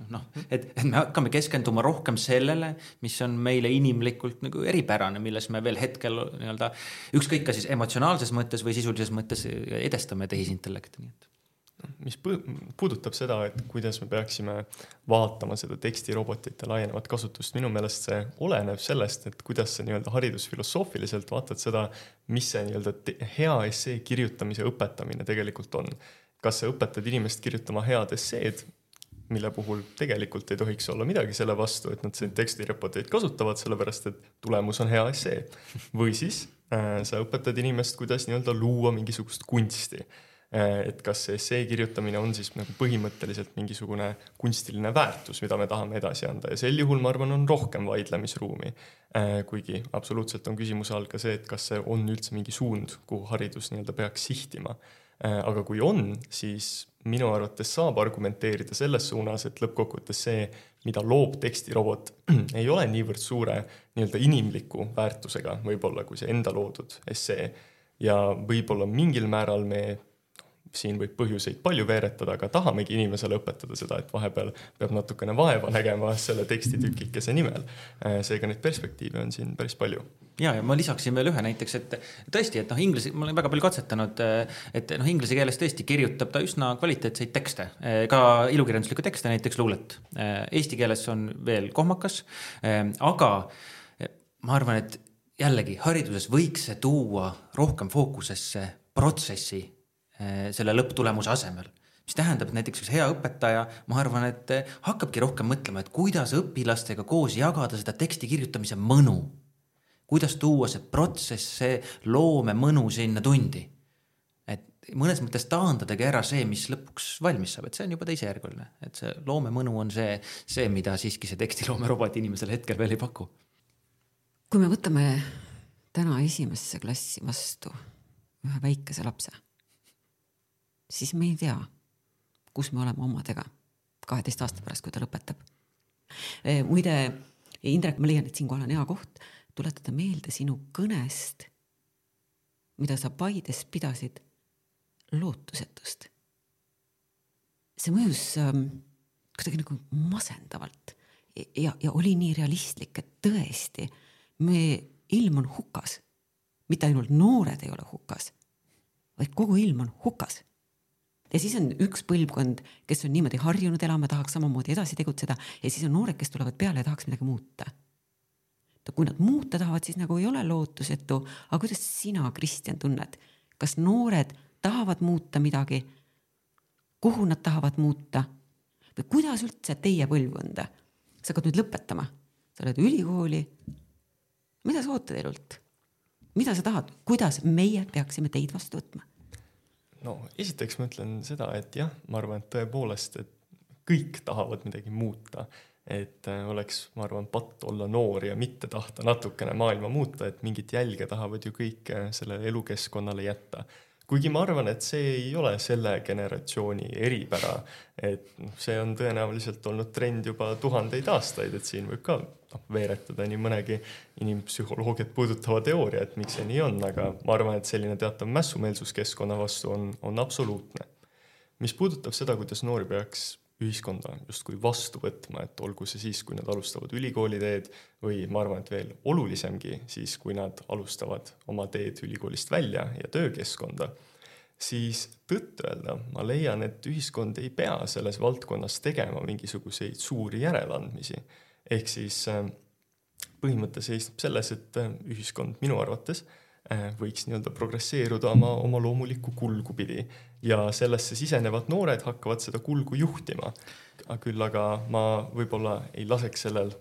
Speaker 4: Noh, et, et me hakkame keskenduma rohkem sellele, mis on meile inimlikult nagu eripärane, milles me veel hetkel nii-öelda ükskõik, kas siis emotsionaalses mõttes või sisulises mõttes edestame tehisintellekti, nii et
Speaker 2: mis puudutab seda, et kuidas me peaksime vaatama seda tekstirobotite laienevat kasutust, minu meelest see oleneb sellest, et kuidas sa nii-öelda haridusfilosoofiliselt vaatad seda, mis see nii-öelda hea essee kirjutamise õpetamine tegelikult on. kas sa õpetad inimest kirjutama head esseed, mille puhul tegelikult ei tohiks olla midagi selle vastu, et nad neid tekstireporteid kasutavad, sellepärast et tulemus on hea essee. või siis äh, sa õpetad inimest, kuidas nii-öelda luua mingisugust kunsti et kas see essee kirjutamine on siis nagu põhimõtteliselt mingisugune kunstiline väärtus, mida me tahame edasi anda ja sel juhul ma arvan, on rohkem vaidlemisruumi. Äh, kuigi absoluutselt on küsimuse all ka see, et kas see on üldse mingi suund, kuhu haridus nii-öelda peaks sihtima. Äh, aga kui on, siis minu arvates saab argumenteerida selles suunas, et lõppkokkuvõttes see, mida loob tekstirobot, ei ole niivõrd suure nii-öelda inimliku väärtusega võib-olla kui see enda loodud essee. ja võib-olla mingil määral me siin võib põhjuseid palju veeretada, aga tahamegi inimesele õpetada seda, et vahepeal peab natukene vaeva nägema selle tekstitukikese nimel. Äh, seega neid perspektiive on siin päris palju.
Speaker 4: ja, ja ma lisaksin veel ühe näiteks, et tõesti, et noh, inglise, ma olen väga palju katsetanud, et noh, inglise keeles tõesti kirjutab ta üsna kvaliteetseid tekste, ka ilukirjanduslikku tekste, näiteks luulet. Eesti keeles on veel kohmakas, aga ma arvan, et jällegi hariduses võiks see tuua rohkem fookusesse protsessi selle lõpptulemuse asemel mis tähendab, et näiteks üks hea õpetaja, ma arvan, et eh, hakkabki rohkem mõtlema, et kuidas õpilastega koos jagada seda teksti kirjutamise mõnu. kuidas tuua see protsess, see loomemõnu sinna tundi. et mõnes mõttes taandadagi ära see, mis lõpuks valmis saab, et see on juba teisejärguline, et see loomemõnu on see, see, mida siiski see tekstiloomerobot inimesele hetkel veel ei paku.
Speaker 1: kui me võtame täna esimesse klassi vastu ühe väikese lapse siis me ei tea, kus me oleme omadega kaheteist aasta pärast, kui ta lõpetab. Eh, muide, Indrek, ma leian, et siinkohal on hea koht tuletada meelde sinu kõnest, mida sa Paides pidasid lootusetust. see mõjus ähm, kuidagi nagu masendavalt ja, ja oli nii realistlik, et tõesti, meie ilm on hukas. mitte ainult noored ei ole hukas, vaid kogu ilm on hukas ja siis on üks põlvkond, kes on niimoodi harjunud elama, tahaks samamoodi edasi tegutseda ja siis on noored, kes tulevad peale ja tahaks midagi muuta. kui nad muuta tahavad, siis nagu ei ole lootusetu, aga kuidas sina, Kristjan, tunned, kas noored tahavad muuta midagi? kuhu nad tahavad muuta või kuidas üldse teie põlvkonda, sa hakkad nüüd lõpetama, sa oled ülikooli. mida sa ootad elult? mida sa tahad, kuidas meie peaksime teid vastu võtma?
Speaker 2: No esiteks ma ütlen seda, et jah, ma arvan, et tõepoolest, et kõik tahavad midagi muuta. et äh, oleks, ma arvan, patt olla noor ja mitte tahta natukene maailma muuta, et mingit jälge tahavad ju kõik äh, sellele elukeskkonnale jätta kuigi ma arvan, et see ei ole selle generatsiooni eripära, et noh, see on tõenäoliselt olnud trend juba tuhandeid aastaid, et siin võib ka noh, veeretada nii mõnegi inimpsühholoogiat puudutava teooria, et miks see nii on, aga ma arvan, et selline teatav mässumeelsus keskkonna vastu on, on absoluutne. mis puudutab seda, kuidas noori peaks ühiskonda justkui vastu võtma, et olgu see siis, kui nad alustavad ülikooli teed või ma arvan, et veel olulisemgi siis, kui nad alustavad oma teed ülikoolist välja ja töökeskkonda, siis tõtt-öelda ma leian, et ühiskond ei pea selles valdkonnas tegema mingisuguseid suuri järeleandmisi. Ehk siis äh, põhimõte seisneb selles, et äh, ühiskond minu arvates äh, võiks nii-öelda progresseeruda oma, oma loomulikku kulgu pidi ja sellesse sisenevad noored hakkavad seda kulgu juhtima. küll aga ma võib-olla ei laseks sellel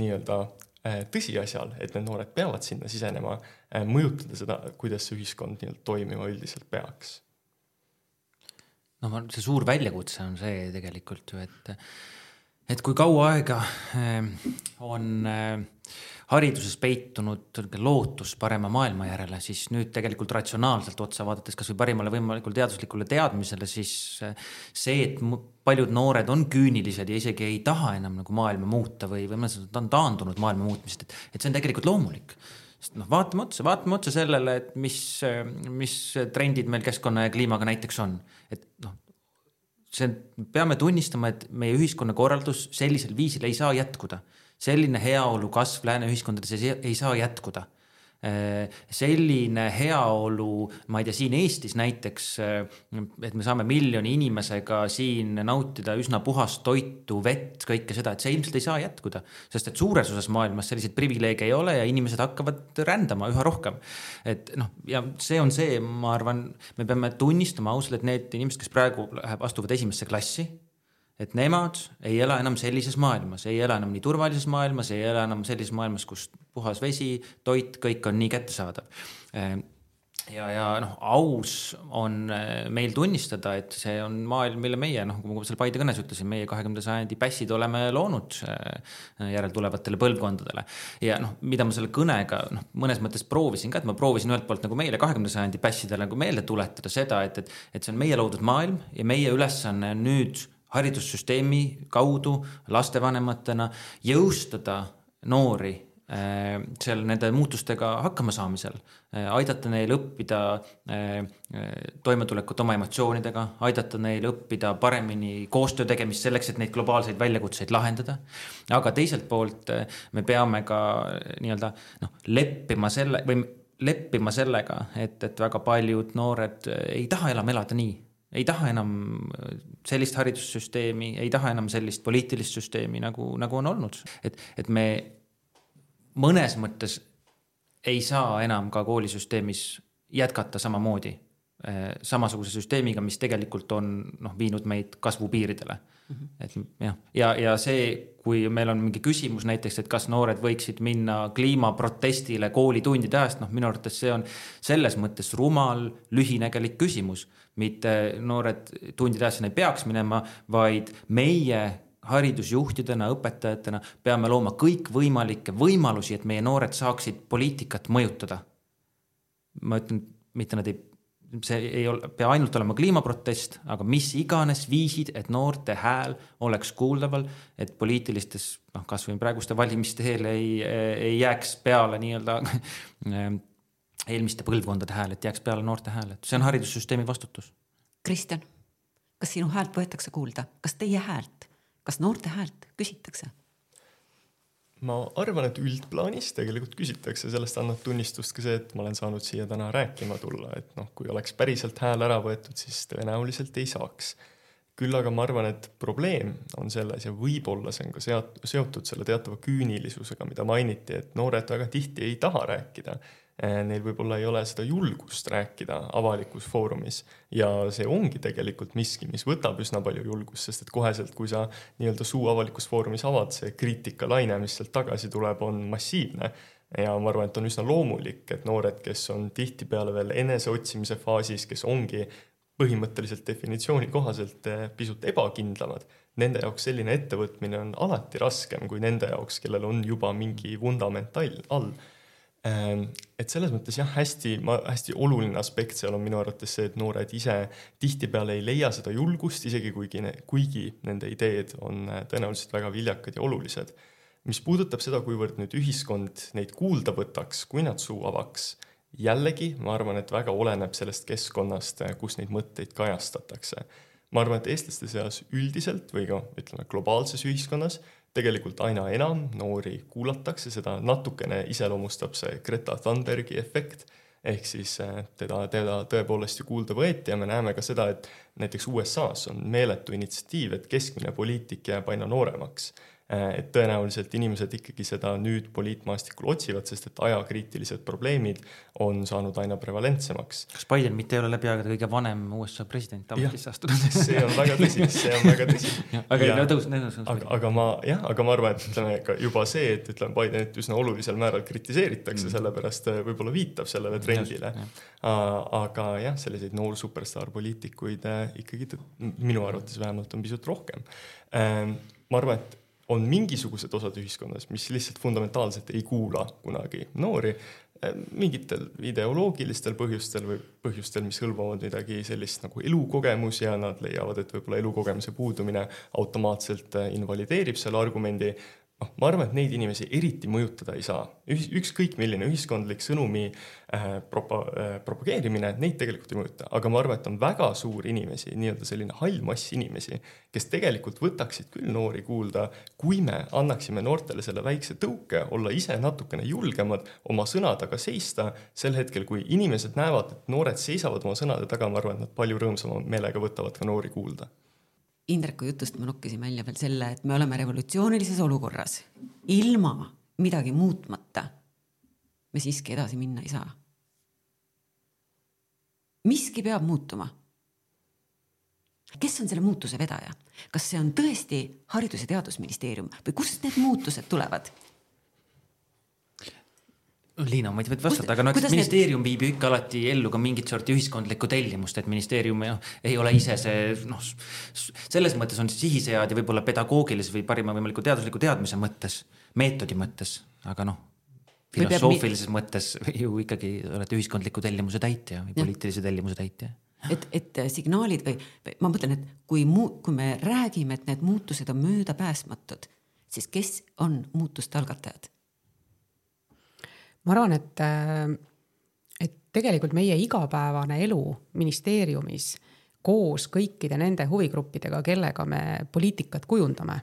Speaker 2: nii-öelda äh, tõsiasjal, et need noored peavad sinna sisenema, äh, mõjutada seda, kuidas see ühiskond nii-öelda toimima üldiselt peaks.
Speaker 4: no see suur väljakutse on see tegelikult ju, et, et kui kaua aega äh, on hariduses peitunud lootus parema maailma järele, siis nüüd tegelikult ratsionaalselt otsa vaadates kasvõi parimale võimalikule teaduslikule teadmisele, siis see, et paljud noored on küünilised ja isegi ei taha enam nagu maailma muuta või, või mõnes on taandunud maailma muutmisest, et, et see on tegelikult loomulik. Sest noh, vaatame otsa, vaatame otsa sellele, et mis, mis trendid meil keskkonna ja kliimaga näiteks on, et noh, see, peame tunnistama, et meie ühiskonnakorraldus sellisel viisil ei saa jätkuda. Selline heaolu kasv lääne ühiskondades ei, ei saa jätkuda selline heaolu, ma ei tea, siin Eestis näiteks, äh, et me saame miljoni inimesega siin nautida üsna puhast toitu, vett, kõike seda, et see ilmselt ei saa jätkuda. sest et suures osas maailmas selliseid privileege ei ole ja inimesed hakkavad rändama üha rohkem. et noh, ja see on see, ma arvan, me peame tunnistama ausalt, et need inimesed, kes praegu läheb, astuvad esimesse klassi et nemad ei ela enam sellises maailmas, ei ela enam nii turvalises maailmas, ei ela enam sellises maailmas, kus puhas vesi, toit, kõik on nii kättesaadav. Ehm, ja, ja noh, aus on eh, meil tunnistada, et see on maailm, mille meie noh, nagu ma seal Paide kõnes ütlesin, meie kahekümnenda sajandi pässid oleme loonud eh, järeltulevatele põlvkondadele. ja noh, mida ma selle kõnega noh, mõnes mõttes proovisin ka, et ma proovisin ühelt poolt nagu meile kahekümnenda sajandi pässidele nagu meelde tuletada seda, et, et, et see on meie loodud maailm ja meie ülesanne on nüüd haridussüsteemi kaudu lastevanematena jõustada noori äh, seal nende muutustega hakkama saamisel, äh, aidata neil õppida äh, toimetulekut oma emotsioonidega, aidata neil õppida paremini koostöö tegemist selleks, et neid globaalseid väljakutseid lahendada. aga teiselt poolt me peame ka nii-öelda noh, leppima selle või leppima sellega, et, et väga paljud noored ei taha enam elada nii ei taha enam sellist haridussüsteemi, ei taha enam sellist poliitilist süsteemi, nagu, nagu on olnud. et, et me mõnes mõttes ei saa enam ka koolisüsteemis jätkata samamoodi, eh, samasuguse süsteemiga, mis tegelikult on noh, viinud meid kasvupiiridele mm. -hmm. et jah, ja, ja see, kui meil on mingi küsimus näiteks, et kas noored võiksid minna kliimaprotestile koolitundide ajast, noh, minu arvates see on selles mõttes rumal, lühinägelik küsimus mitte noored tundide sinna ei peaks minema, vaid meie haridusjuhtidena, õpetajatena peame looma kõikvõimalikke võimalusi, et meie noored saaksid poliitikat mõjutada. ma ütlen, mitte nad ei, see ei ole, pea ainult olema kliimaprotest, aga mis iganes viisid, et noorte hääl oleks kuuldaval, et poliitilistes, noh, kasvõi praeguste valimiste eel ei, ei jääks peale nii-öelda eelmiste põlvkondade hääl, et jääks peale noorte hääl, et see on haridussüsteemi vastutus.
Speaker 1: Kristjan, kas sinu häält võetakse kuulda, kas teie häält, kas noorte häält küsitakse?
Speaker 2: ma arvan, et üldplaanis tegelikult küsitakse, sellest annab tunnistust ka see, et ma olen saanud siia täna rääkima tulla, et noh, kui oleks päriselt hääl ära võetud, siis tõenäoliselt ei saaks. küll aga ma arvan, et probleem on selles ja võib-olla see on ka seot-, seotud selle teatava küünilisusega, mida mainiti, et noored väga tihti ei taha rääkida neil võib-olla ei ole seda julgust rääkida avalikus foorumis. Ja see ongi tegelikult miski, mis võtab üsna palju julgust, sest et koheselt, kui sa nii-öelda suu avalikus foorumis avad, see kriitikalaine, mis sealt tagasi tuleb, on massiivne. Ja ma arvan, et on üsna loomulik, et noored, kes on tihtipeale veel eneseotsimise faasis, kes ongi põhimõtteliselt definitsiooni kohaselt eh, pisut ebakindlamad, nende jaoks selline ettevõtmine on alati raskem kui nende jaoks, kellel on juba mingi vundament all et selles mõttes jah, hästi, ma, hästi oluline aspekt seal on minu arvates see, et noored ise tihtipeale ei leia seda julgust, isegi kuigi, kuigi nende ideed on äh, tõenäoliselt väga viljakad ja olulised. mis puudutab seda, kuivõrd nüüd ühiskond neid kuulda võtaks, kui nad suu avaks, jällegi ma arvan, et väga oleneb sellest keskkonnast, äh, kus neid mõtteid kajastatakse. ma arvan, et eestlaste seas üldiselt või ka ütleme, globaalses ühiskonnas tegelikult aina enam noori kuulatakse, seda natukene iseloomustab see Greta Thunbergi efekt, ehk siis äh, teda, teda tõepoolest ju kuulda võeti ja me näeme ka seda, et näiteks USA-s on meeletu initsiatiiv, et keskmine poliitik jääb aina nooremaks et tõenäoliselt inimesed ikkagi seda nüüd poliitmaastikul otsivad, sest et ajakriitilised probleemid on saanud aina prevalentsemaks.
Speaker 4: kas Biden mitte ei ole läbi aegade kõige vanem USA president ametisse astunud?
Speaker 2: see on väga tõsi, see on väga tõsi.
Speaker 4: aga ja, no tõus, tõus.
Speaker 2: aga, aga ma jah, aga ma arvan, et ütleme ka juba see, et ütleme Bidenit üsna olulisel määral kritiseeritakse mm., sellepärast äh, võib-olla viitab sellele trendile. aga jah, selliseid noor superstaar poliitikuid äh, ikkagi minu arvates vähemalt on pisut rohkem. ma arvan, et on mingisugused osad ühiskonnas, mis lihtsalt fundamentaalselt ei kuula kunagi noori eh, mingitel ideoloogilistel põhjustel või põhjustel, mis hõlmavad midagi sellist nagu elukogemus ja nad leiavad, et võib-olla elukogemuse puudumine automaatselt eh, invalideerib selle argumendi noh, ma arvan, et neid inimesi eriti mõjutada ei saa. ükskõik milline ühiskondlik sõnumi äh, propa- äh,, propageerimine, neid tegelikult ei mõjuta, aga ma arvan, et on väga suur inimesi, nii-öelda selline hall mass inimesi, kes tegelikult võtaksid küll noori kuulda, kui me annaksime noortele selle väikse tõuke, olla ise natukene julgemad, oma sõna taga seista, sel hetkel, kui inimesed näevad, et noored seisavad oma sõnade taga, ma arvan, et nad palju rõõmsama meelega võtavad ka noori kuulda
Speaker 1: Indreku jutust ma nokkisin välja veel selle, et me oleme revolutsioonilises olukorras. ilma midagi muutmata me siiski edasi minna ei saa. miski peab muutuma. kes on selle muutuse vedaja? kas see on tõesti Haridus- ja Teadusministeerium või kust need muutused tulevad?
Speaker 4: Liina, ma ei tea, vastata, aga no eks ministeerium need... viib ju ikka alati ellu ka mingit sorti ühiskondlikku tellimust, et ministeerium noh, ei ole ise see noh, selles mõttes on sihisead ja võib-olla pedagoogilise või parima võimaliku teadusliku teadmise mõttes, meetodi mõttes, aga noh, filosoofilises mi... mõttes ju ikkagi olete ühiskondliku tellimuse täitja või poliitilise tellimuse täitja
Speaker 1: et, et signaalid või, või ma mõtlen, et kui muu-, kui me räägime, et need muutused on möödapääsmatud, siis kes on muutuste algatajad?
Speaker 3: Ma arvan, et, äh, et tegelikult meie igapäevane elu ministeeriumis koos kõikide nende huvigruppidega, kellega me poliitikat kujundame,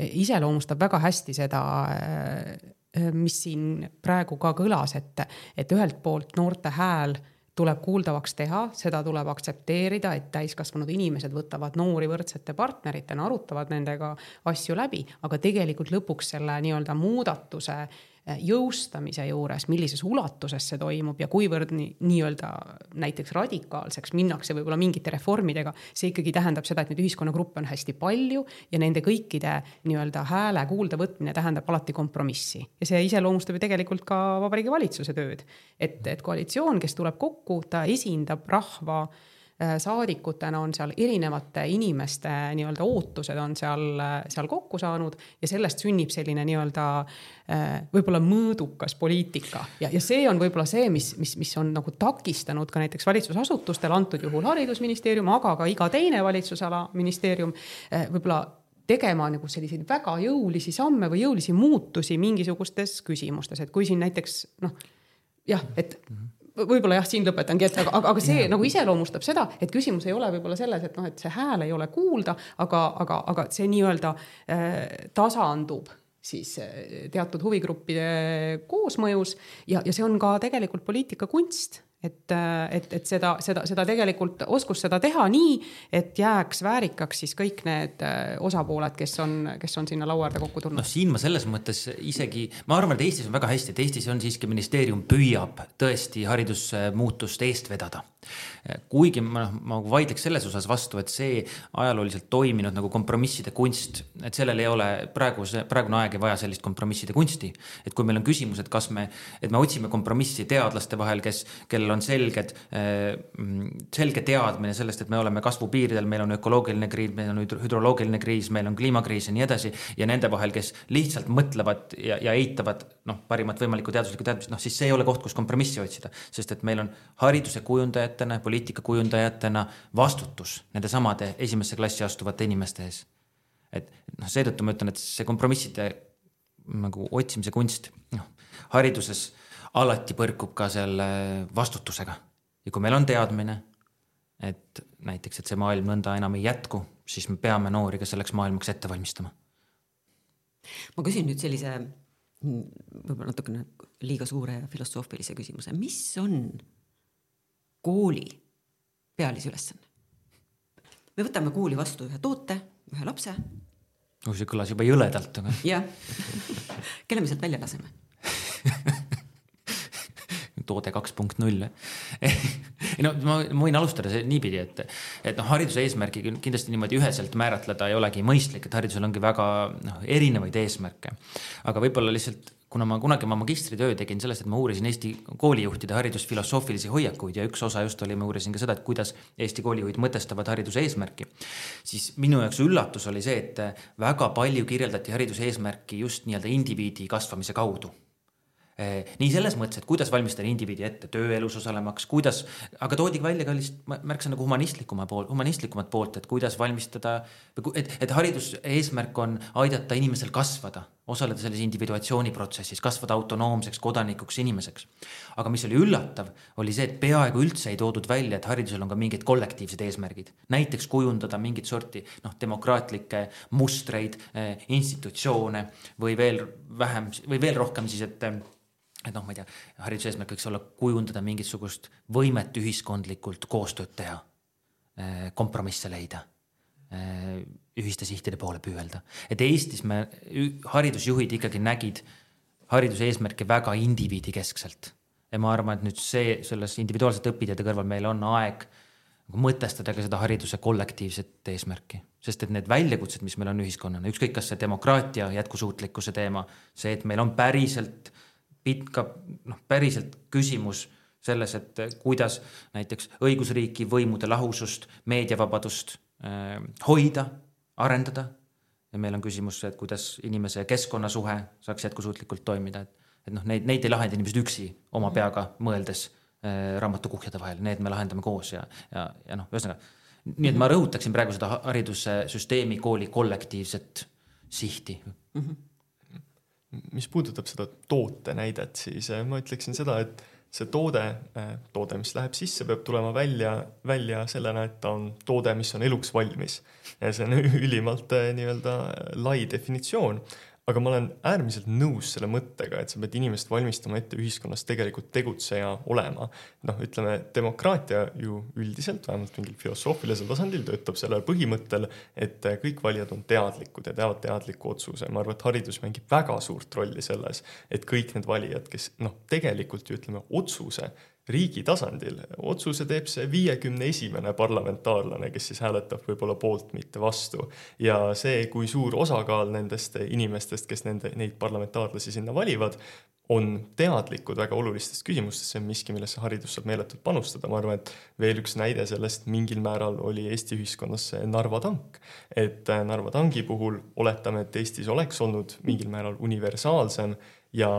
Speaker 3: iseloomustab väga hästi seda, äh, mis siin praegu ka kõlas, et, et ühelt poolt noorte hääl tuleb kuuldavaks teha, seda tuleb aktsepteerida, et täiskasvanud inimesed võtavad noori võrdsete partneritena, arutavad nendega asju läbi, aga tegelikult lõpuks selle nii-öelda muudatuse Äh, jõustamise juures, millises ulatuses see toimub ja kuivõrd nii-öelda näiteks radikaalseks minnakse võib-olla mingite reformidega, see ikkagi tähendab seda, et neid ühiskonnagruppe on hästi palju ja nende kõikide nii-öelda hääle kuuldavõtmine tähendab alati kompromissi. ja see iseloomustab ju tegelikult ka Vabariigi Valitsuse tööd. et, et koalitsioon, kes tuleb kokku, ta esindab rahva äh, Äh, saadikutena on seal erinevate inimeste nii-öelda ootused on seal, seal kokku saanud ja sellest sünnib selline nii-öelda äh, võib-olla mõõdukas poliitika ja, ja see on võib-olla see, mis, mis, mis on nagu takistanud ka näiteks valitsusasutustel, antud juhul haridusministeerium, aga ka iga teine valitsusala ministeerium äh, võib-olla tegema nagu selliseid väga jõulisi samme või jõulisi muutusi mingisugustes küsimustes, et kui siin näiteks noh, jah, et mm. -hmm võib-olla jah, siin lõpetangi, et aga, aga, see ja. nagu iseloomustab seda, et küsimus ei ole võib-olla selles, et noh, et see hääl ei ole kuulda, aga, aga, aga see nii-öelda äh, tasandub siis äh, teatud huvigruppide koosmõjus ja, ja see on ka tegelikult poliitika kunst et, et, et seda, seda, seda tegelikult oskus seda teha nii, et jääks väärikaks siis kõik need äh, osapooled, kes on, kes on sinna laua äärde kokku tulnud.
Speaker 4: noh, siin ma selles mõttes isegi, ma arvan, et Eestis on väga hästi, et Eestis on siiski ministeerium püüab tõesti haridusmuutust eest vedada kuigi ma ma vaidleks selles osas vastu, et see ajalooliselt toiminud nagu kompromisside kunst, et sellel ei ole praeguse, praegune aeg ei vaja sellist kompromisside kunsti. et kui meil on küsimus, et kas me, et me otsime kompromissi teadlaste vahel, kes, kellel on selged, eh, selge teadmine sellest, et me oleme kasvupiiridel, meil on ökoloogiline kriis, meil on hüdroloogiline kriis, meil on kliimakriis ja nii edasi. ja nende vahel, kes lihtsalt mõtlevad ja, ja eitavad noh, parimat võimalikku teaduslikku teadmist, noh siis see ei ole koht, kus kompromissi otsida, sest et meil on hariduse kujundajad poliitikutena, poliitikakujundajatena vastutus nendesamade esimesse klassi astuvate inimeste ees. et noh, seetõttu ma ütlen, et see kompromisside nagu otsimise kunst, noh, hariduses alati põrkub ka selle vastutusega. ja kui meil on teadmine, et näiteks, et see maailm nõnda enam ei jätku, siis me peame noori ka selleks maailmaks ette valmistama.
Speaker 1: ma küsin nüüd sellise võib-olla natukene liiga suure filosoofilise küsimuse, mis on kooli pealise ülesanne. me võtame kooli vastu ühe toote, ühe lapse.
Speaker 4: oh, see kõlas juba jõledalt, aga.
Speaker 1: jah, kelle me sealt välja laseme
Speaker 4: toode kaks punkt null. ei no ma, ma võin alustada niipidi, et, et noh, hariduse eesmärki kindlasti niimoodi üheselt määratleda ei olegi mõistlik, et haridusel ongi väga noh, erinevaid eesmärke. aga võib-olla lihtsalt kuna ma kunagi oma magistritöö tegin sellest, et ma uurisin Eesti koolijuhtide haridusfilosoofilisi hoiakuid ja üks osa just oli, ma uurisin ka seda, et kuidas Eesti koolijuhid mõtestavad hariduse eesmärki. siis minu jaoks üllatus oli see, et väga palju kirjeldati hariduse eesmärki just nii-öelda indiviidi kasvamise kaudu nii selles mõttes, et kuidas valmistada indiviidi ette tööelus osalemaks, kuidas, aga toodi välja ka lihtsalt märksa nagu humanistlikuma pool, humanistlikumat poolt, et kuidas valmistada, et, et hariduse eesmärk on aidata inimesel kasvada, osaleda selles individuatsiooniprotsessis, kasvada autonoomseks kodanikuks inimeseks. aga mis oli üllatav, oli see, et peaaegu üldse ei toodud välja, et haridusel on ka mingid kollektiivsed eesmärgid, näiteks kujundada mingit sorti noh, demokraatlikke mustreid, eh, institutsioone või veel vähem või veel rohkem siis, et et noh, ma ei tea, hariduse eesmärk võiks olla kujundada mingisugust võimet ühiskondlikult koostööd teha, eh, kompromisse leida, eh, ühiste sihtide poole püüelda. et Eestis me, haridusjuhid ikkagi nägid hariduse eesmärke väga indiviidikeskselt. ja ma arvan, et nüüd see, selles individuaalsete õpiteede kõrval meil on aeg mõtestada ka seda hariduse kollektiivset eesmärki, sest et need väljakutsed, mis meil on ühiskonnana, ükskõik, kas see demokraatia jätkusuutlikkuse teema, see, et meil on päriselt pikka, noh, päriselt küsimus selles, et kuidas näiteks õigusriiki, võimude lahusust, meediavabadust äh, hoida, arendada. ja meil on küsimus, et kuidas inimese ja keskkonna suhe saaks jätkusuutlikult toimida, et, et noh, neid, neid ei lahenda inimesed üksi oma peaga mõeldes äh, raamatukuhjade vahel, need me lahendame koos ja, ja, ja noh, ühesõnaga. nii et ma rõhutaksin praegu seda haridussüsteemi, kooli kollektiivset sihti mm. -hmm
Speaker 2: mis puudutab seda toote näidet, siis äh, ma ütleksin seda, et see toode, äh, toode, mis läheb sisse, peab tulema välja, välja sellena, et ta on toode, mis on eluks valmis. see on ülimalt äh, nii-öelda lai definitsioon aga ma olen äärmiselt nõus selle mõttega, et sa pead inimest valmistama ette ühiskonnas tegelikult tegutseja olema. noh, ütleme demokraatia ju üldiselt, vähemalt mingil filosoofilisel tasandil töötab sellel põhimõttel, et kõik valijad on teadlikud ja teevad teadliku otsuse. ma arvan, et haridus mängib väga suurt rolli selles, et kõik need valijad, kes noh, tegelikult ju ütleme otsuse riigi tasandil. otsuse teeb see viiekümne esimene parlamentaarlane, kes siis hääletab võib-olla poolt, mitte vastu. ja see, kui suur osakaal nendest inimestest, kes nende, neid parlamentaarlasi sinna valivad, on teadlikud väga olulistest küsimustest, see on miski, millesse haridus saab meeletult panustada, ma arvan, et veel üks näide sellest mingil määral oli Eesti ühiskonnas see Narva tank. et Narva tangi puhul oletame, et Eestis oleks olnud mingil määral universaalsem ja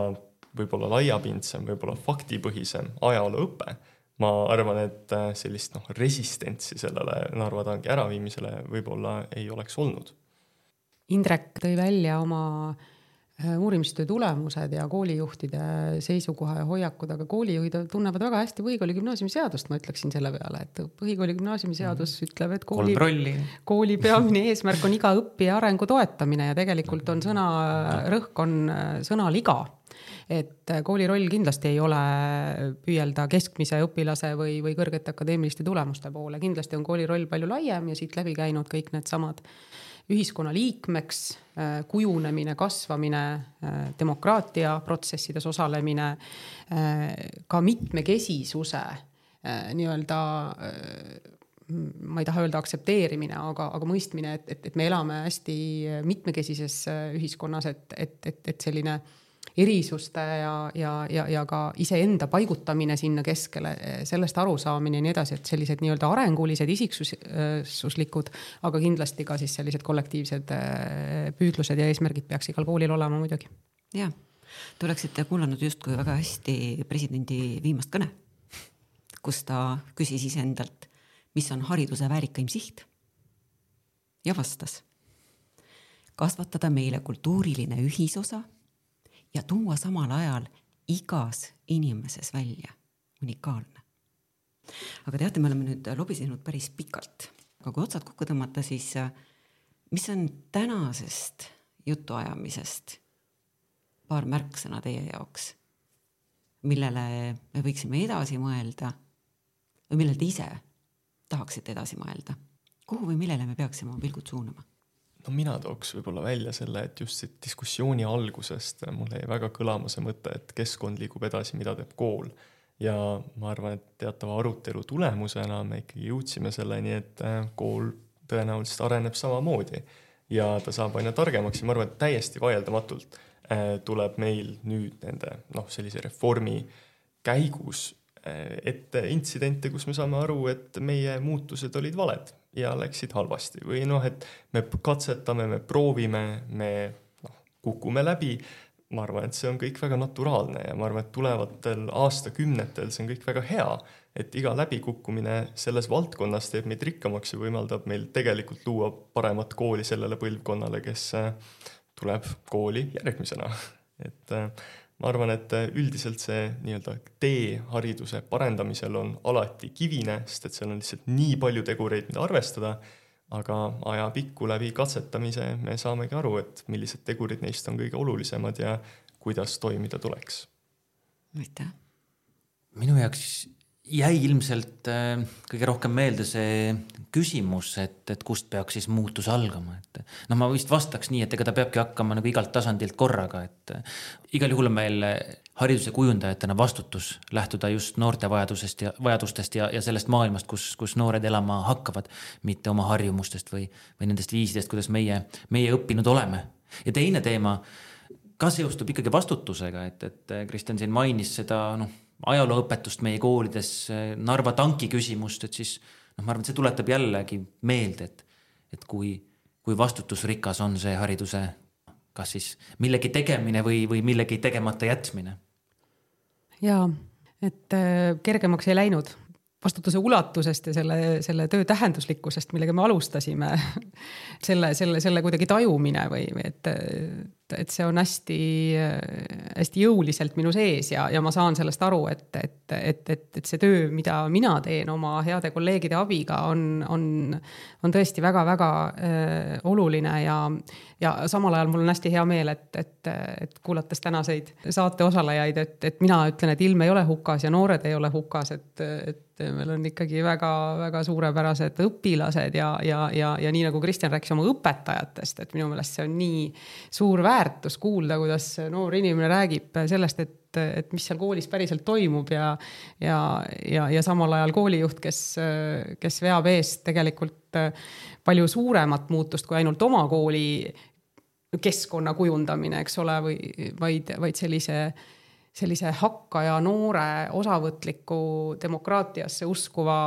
Speaker 2: võib-olla laiapindsem, võib-olla faktipõhisem ajalooõpe. ma arvan, et äh, sellist noh, resistentsi sellele Narva tanki äraviimisele võib-olla ei oleks olnud.
Speaker 3: Indrek tõi välja oma äh, uurimistöö tulemused ja koolijuhtide seisukoha ja hoiakud, aga koolijuhid tunnevad väga hästi põhikooli gümnaasiumiseadust, ma ütleksin selle peale, et põhikooli gümnaasiumiseadus mm. ütleb, et kooli, kooli peamine eesmärk on iga õppija arengu toetamine ja tegelikult on sõna, rõhk on äh, sõnal iga et kooli roll kindlasti ei ole püüelda keskmise õpilase või, või kõrgete akadeemiliste tulemuste poole, kindlasti on kooli roll palju laiem ja siit läbi käinud kõik needsamad ühiskonna liikmeks kujunemine, kasvamine, demokraatia protsessides osalemine, ka mitmekesisuse nii-öelda ma ei taha öelda aktsepteerimine, aga, aga mõistmine, et, et, et me elame hästi mitmekesises ühiskonnas, et, et, et, et selline erisuste ja, ja, ja, ja ka iseenda paigutamine sinna keskele, sellest arusaamine ja nii edasi, et sellised nii-öelda arengulised, isiksuslikud, aga kindlasti ka siis sellised kollektiivsed äh, püüdlused ja eesmärgid peaks igal koolil olema muidugi.
Speaker 1: ja, te oleksite kuulanud justkui väga hästi presidendi viimast kõne, kus ta küsis iseendalt mis on hariduse väärikaim siht? ja vastas. kasvatada meile kultuuriline ühisosa ja tuua samal ajal igas inimeses välja unikaalne. aga teate, me oleme nüüd lobisenud päris pikalt, aga kui otsad kokku tõmmata, siis mis on tänasest jutuajamisest paar märksõna teie jaoks, millele me võiksime edasi mõelda või millele te ise tahaksite edasi mõelda? kuhu või millele me peaksime oma pilgud suunama?
Speaker 2: No mina tooks võib-olla välja selle, et just siit diskussiooni algusest mul jäi väga kõlama see mõte, et keskkond liigub edasi, mida teeb kool. ja ma arvan, et teatava arutelu tulemusena me ikkagi jõudsime selleni, et äh, kool tõenäoliselt areneb samamoodi ja ta saab aina targemaks ja ma arvan, et täiesti vaieldamatult äh, tuleb meil nüüd nende noh, sellise reformi käigus Eh, ette intsidente, kus me saame aru, et meie muutused olid valed ja läksid halvasti või noh, et me katsetame, me proovime, me noh, kukume läbi. ma arvan, et see on kõik väga naturaalne ja ma arvan, et tulevatel aastakümnetel see on kõik väga hea, et iga läbikukkumine selles valdkonnas teeb meid rikkamaks ja võimaldab meil tegelikult luua paremat kooli sellele põlvkonnale, kes eh, tuleb kooli järgmisena. et äh, ma arvan, et äh, üldiselt see nii-öelda tee hariduse parendamisel on alati kivine, sest et seal on lihtsalt nii palju tegureid, mida arvestada, aga ajapikku läbi katsetamise me saamegi aru, et millised tegurid neist on kõige olulisemad ja kuidas toimida tuleks.
Speaker 1: aitäh!
Speaker 4: minu jaoks jäi ilmselt äh, kõige rohkem meelde see küsimus, et, et kust peaks siis muutus algama, et noh, ma vist vastaks nii, et ega ta peabki hakkama nagu igalt tasandilt korraga, et äh, igal juhul on meil hariduse kujundajatena vastutus lähtuda just noorte vajadusest ja vajadustest ja, ja sellest maailmast, kus, kus noored elama hakkavad, mitte oma harjumustest või, või nendest viisidest, kuidas meie, meie õppinud oleme. ja teine teema ka seostub ikkagi vastutusega, et, et Kristjan siin mainis seda noh ajalooõpetust meie koolides, Narva tanki küsimust, et siis noh, ma arvan, et see tuletab jällegi meelde, et, et kui, kui vastutusrikas on see hariduse, kas siis millegi tegemine või, või millegi tegemata jätmine.
Speaker 3: ja, et äh, kergemaks ei läinud vastutuse ulatusest ja selle, selle töö tähenduslikkusest, millega me alustasime selle, selle, selle kuidagi tajumine või, või et, et see on hästi, hästi jõuliselt minu sees ja, ja ma saan sellest aru, et, et, et, et, et see töö, mida mina teen oma heade kolleegide abiga, on, on, on tõesti väga-väga äh, oluline ja, ja samal ajal mul on hästi hea meel, et, et, et kuulates tänaseid saate osalejaid, et, et mina ütlen, et ilm ei ole hukas ja noored ei ole hukas, et, et meil on ikkagi väga-väga suurepärased õpilased ja, ja, ja, ja nii nagu Kristjan rääkis oma õpetajatest, et minu meelest see on nii suur väärtus väärtus kuulda, kuidas noor inimene räägib sellest, et, et mis seal koolis päriselt toimub ja, ja, ja, ja samal ajal koolijuht, kes, kes veab eest tegelikult palju suuremat muutust kui ainult oma kooli keskkonna kujundamine, eks ole, või vaid, vaid sellise sellise hakkaja noore osavõtliku demokraatiasse uskuva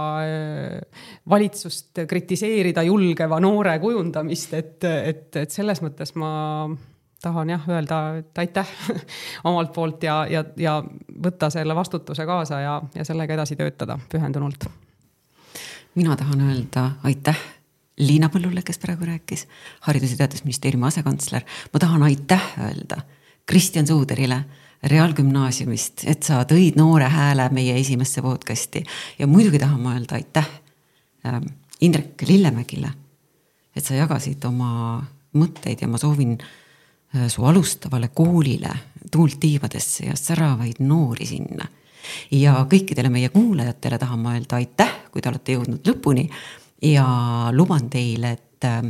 Speaker 3: valitsust kritiseerida julgeva noore kujundamist, et, et, et selles mõttes ma tahan jah öelda, et aitäh omalt poolt ja, ja, ja võtta selle vastutuse kaasa ja, ja sellega edasi töötada pühendunult.
Speaker 1: mina tahan öelda aitäh Liina Põllule, kes praegu rääkis, Haridus- ja Teadusministeeriumi asekantsler. ma tahan aitäh öelda Kristjan Suuderile Reaalgümnaasiumist, et sa tõid noore hääle meie esimesse podcast'i ja muidugi tahan ma öelda aitäh ähm, Indrek Lillemägile, et sa jagasid oma mõtteid ja ma soovin su alustavale koolile tuult tiivadesse ja säravaid noori sinna. ja kõikidele meie kuulajatele tahan ma öelda aitäh, kui te olete jõudnud lõpuni ja luban teile, et äh,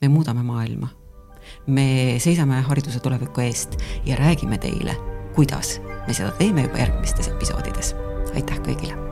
Speaker 1: me muudame maailma. me seisame hariduse tuleviku eest ja räägime teile, kuidas me seda teeme juba järgmistes episoodides. aitäh kõigile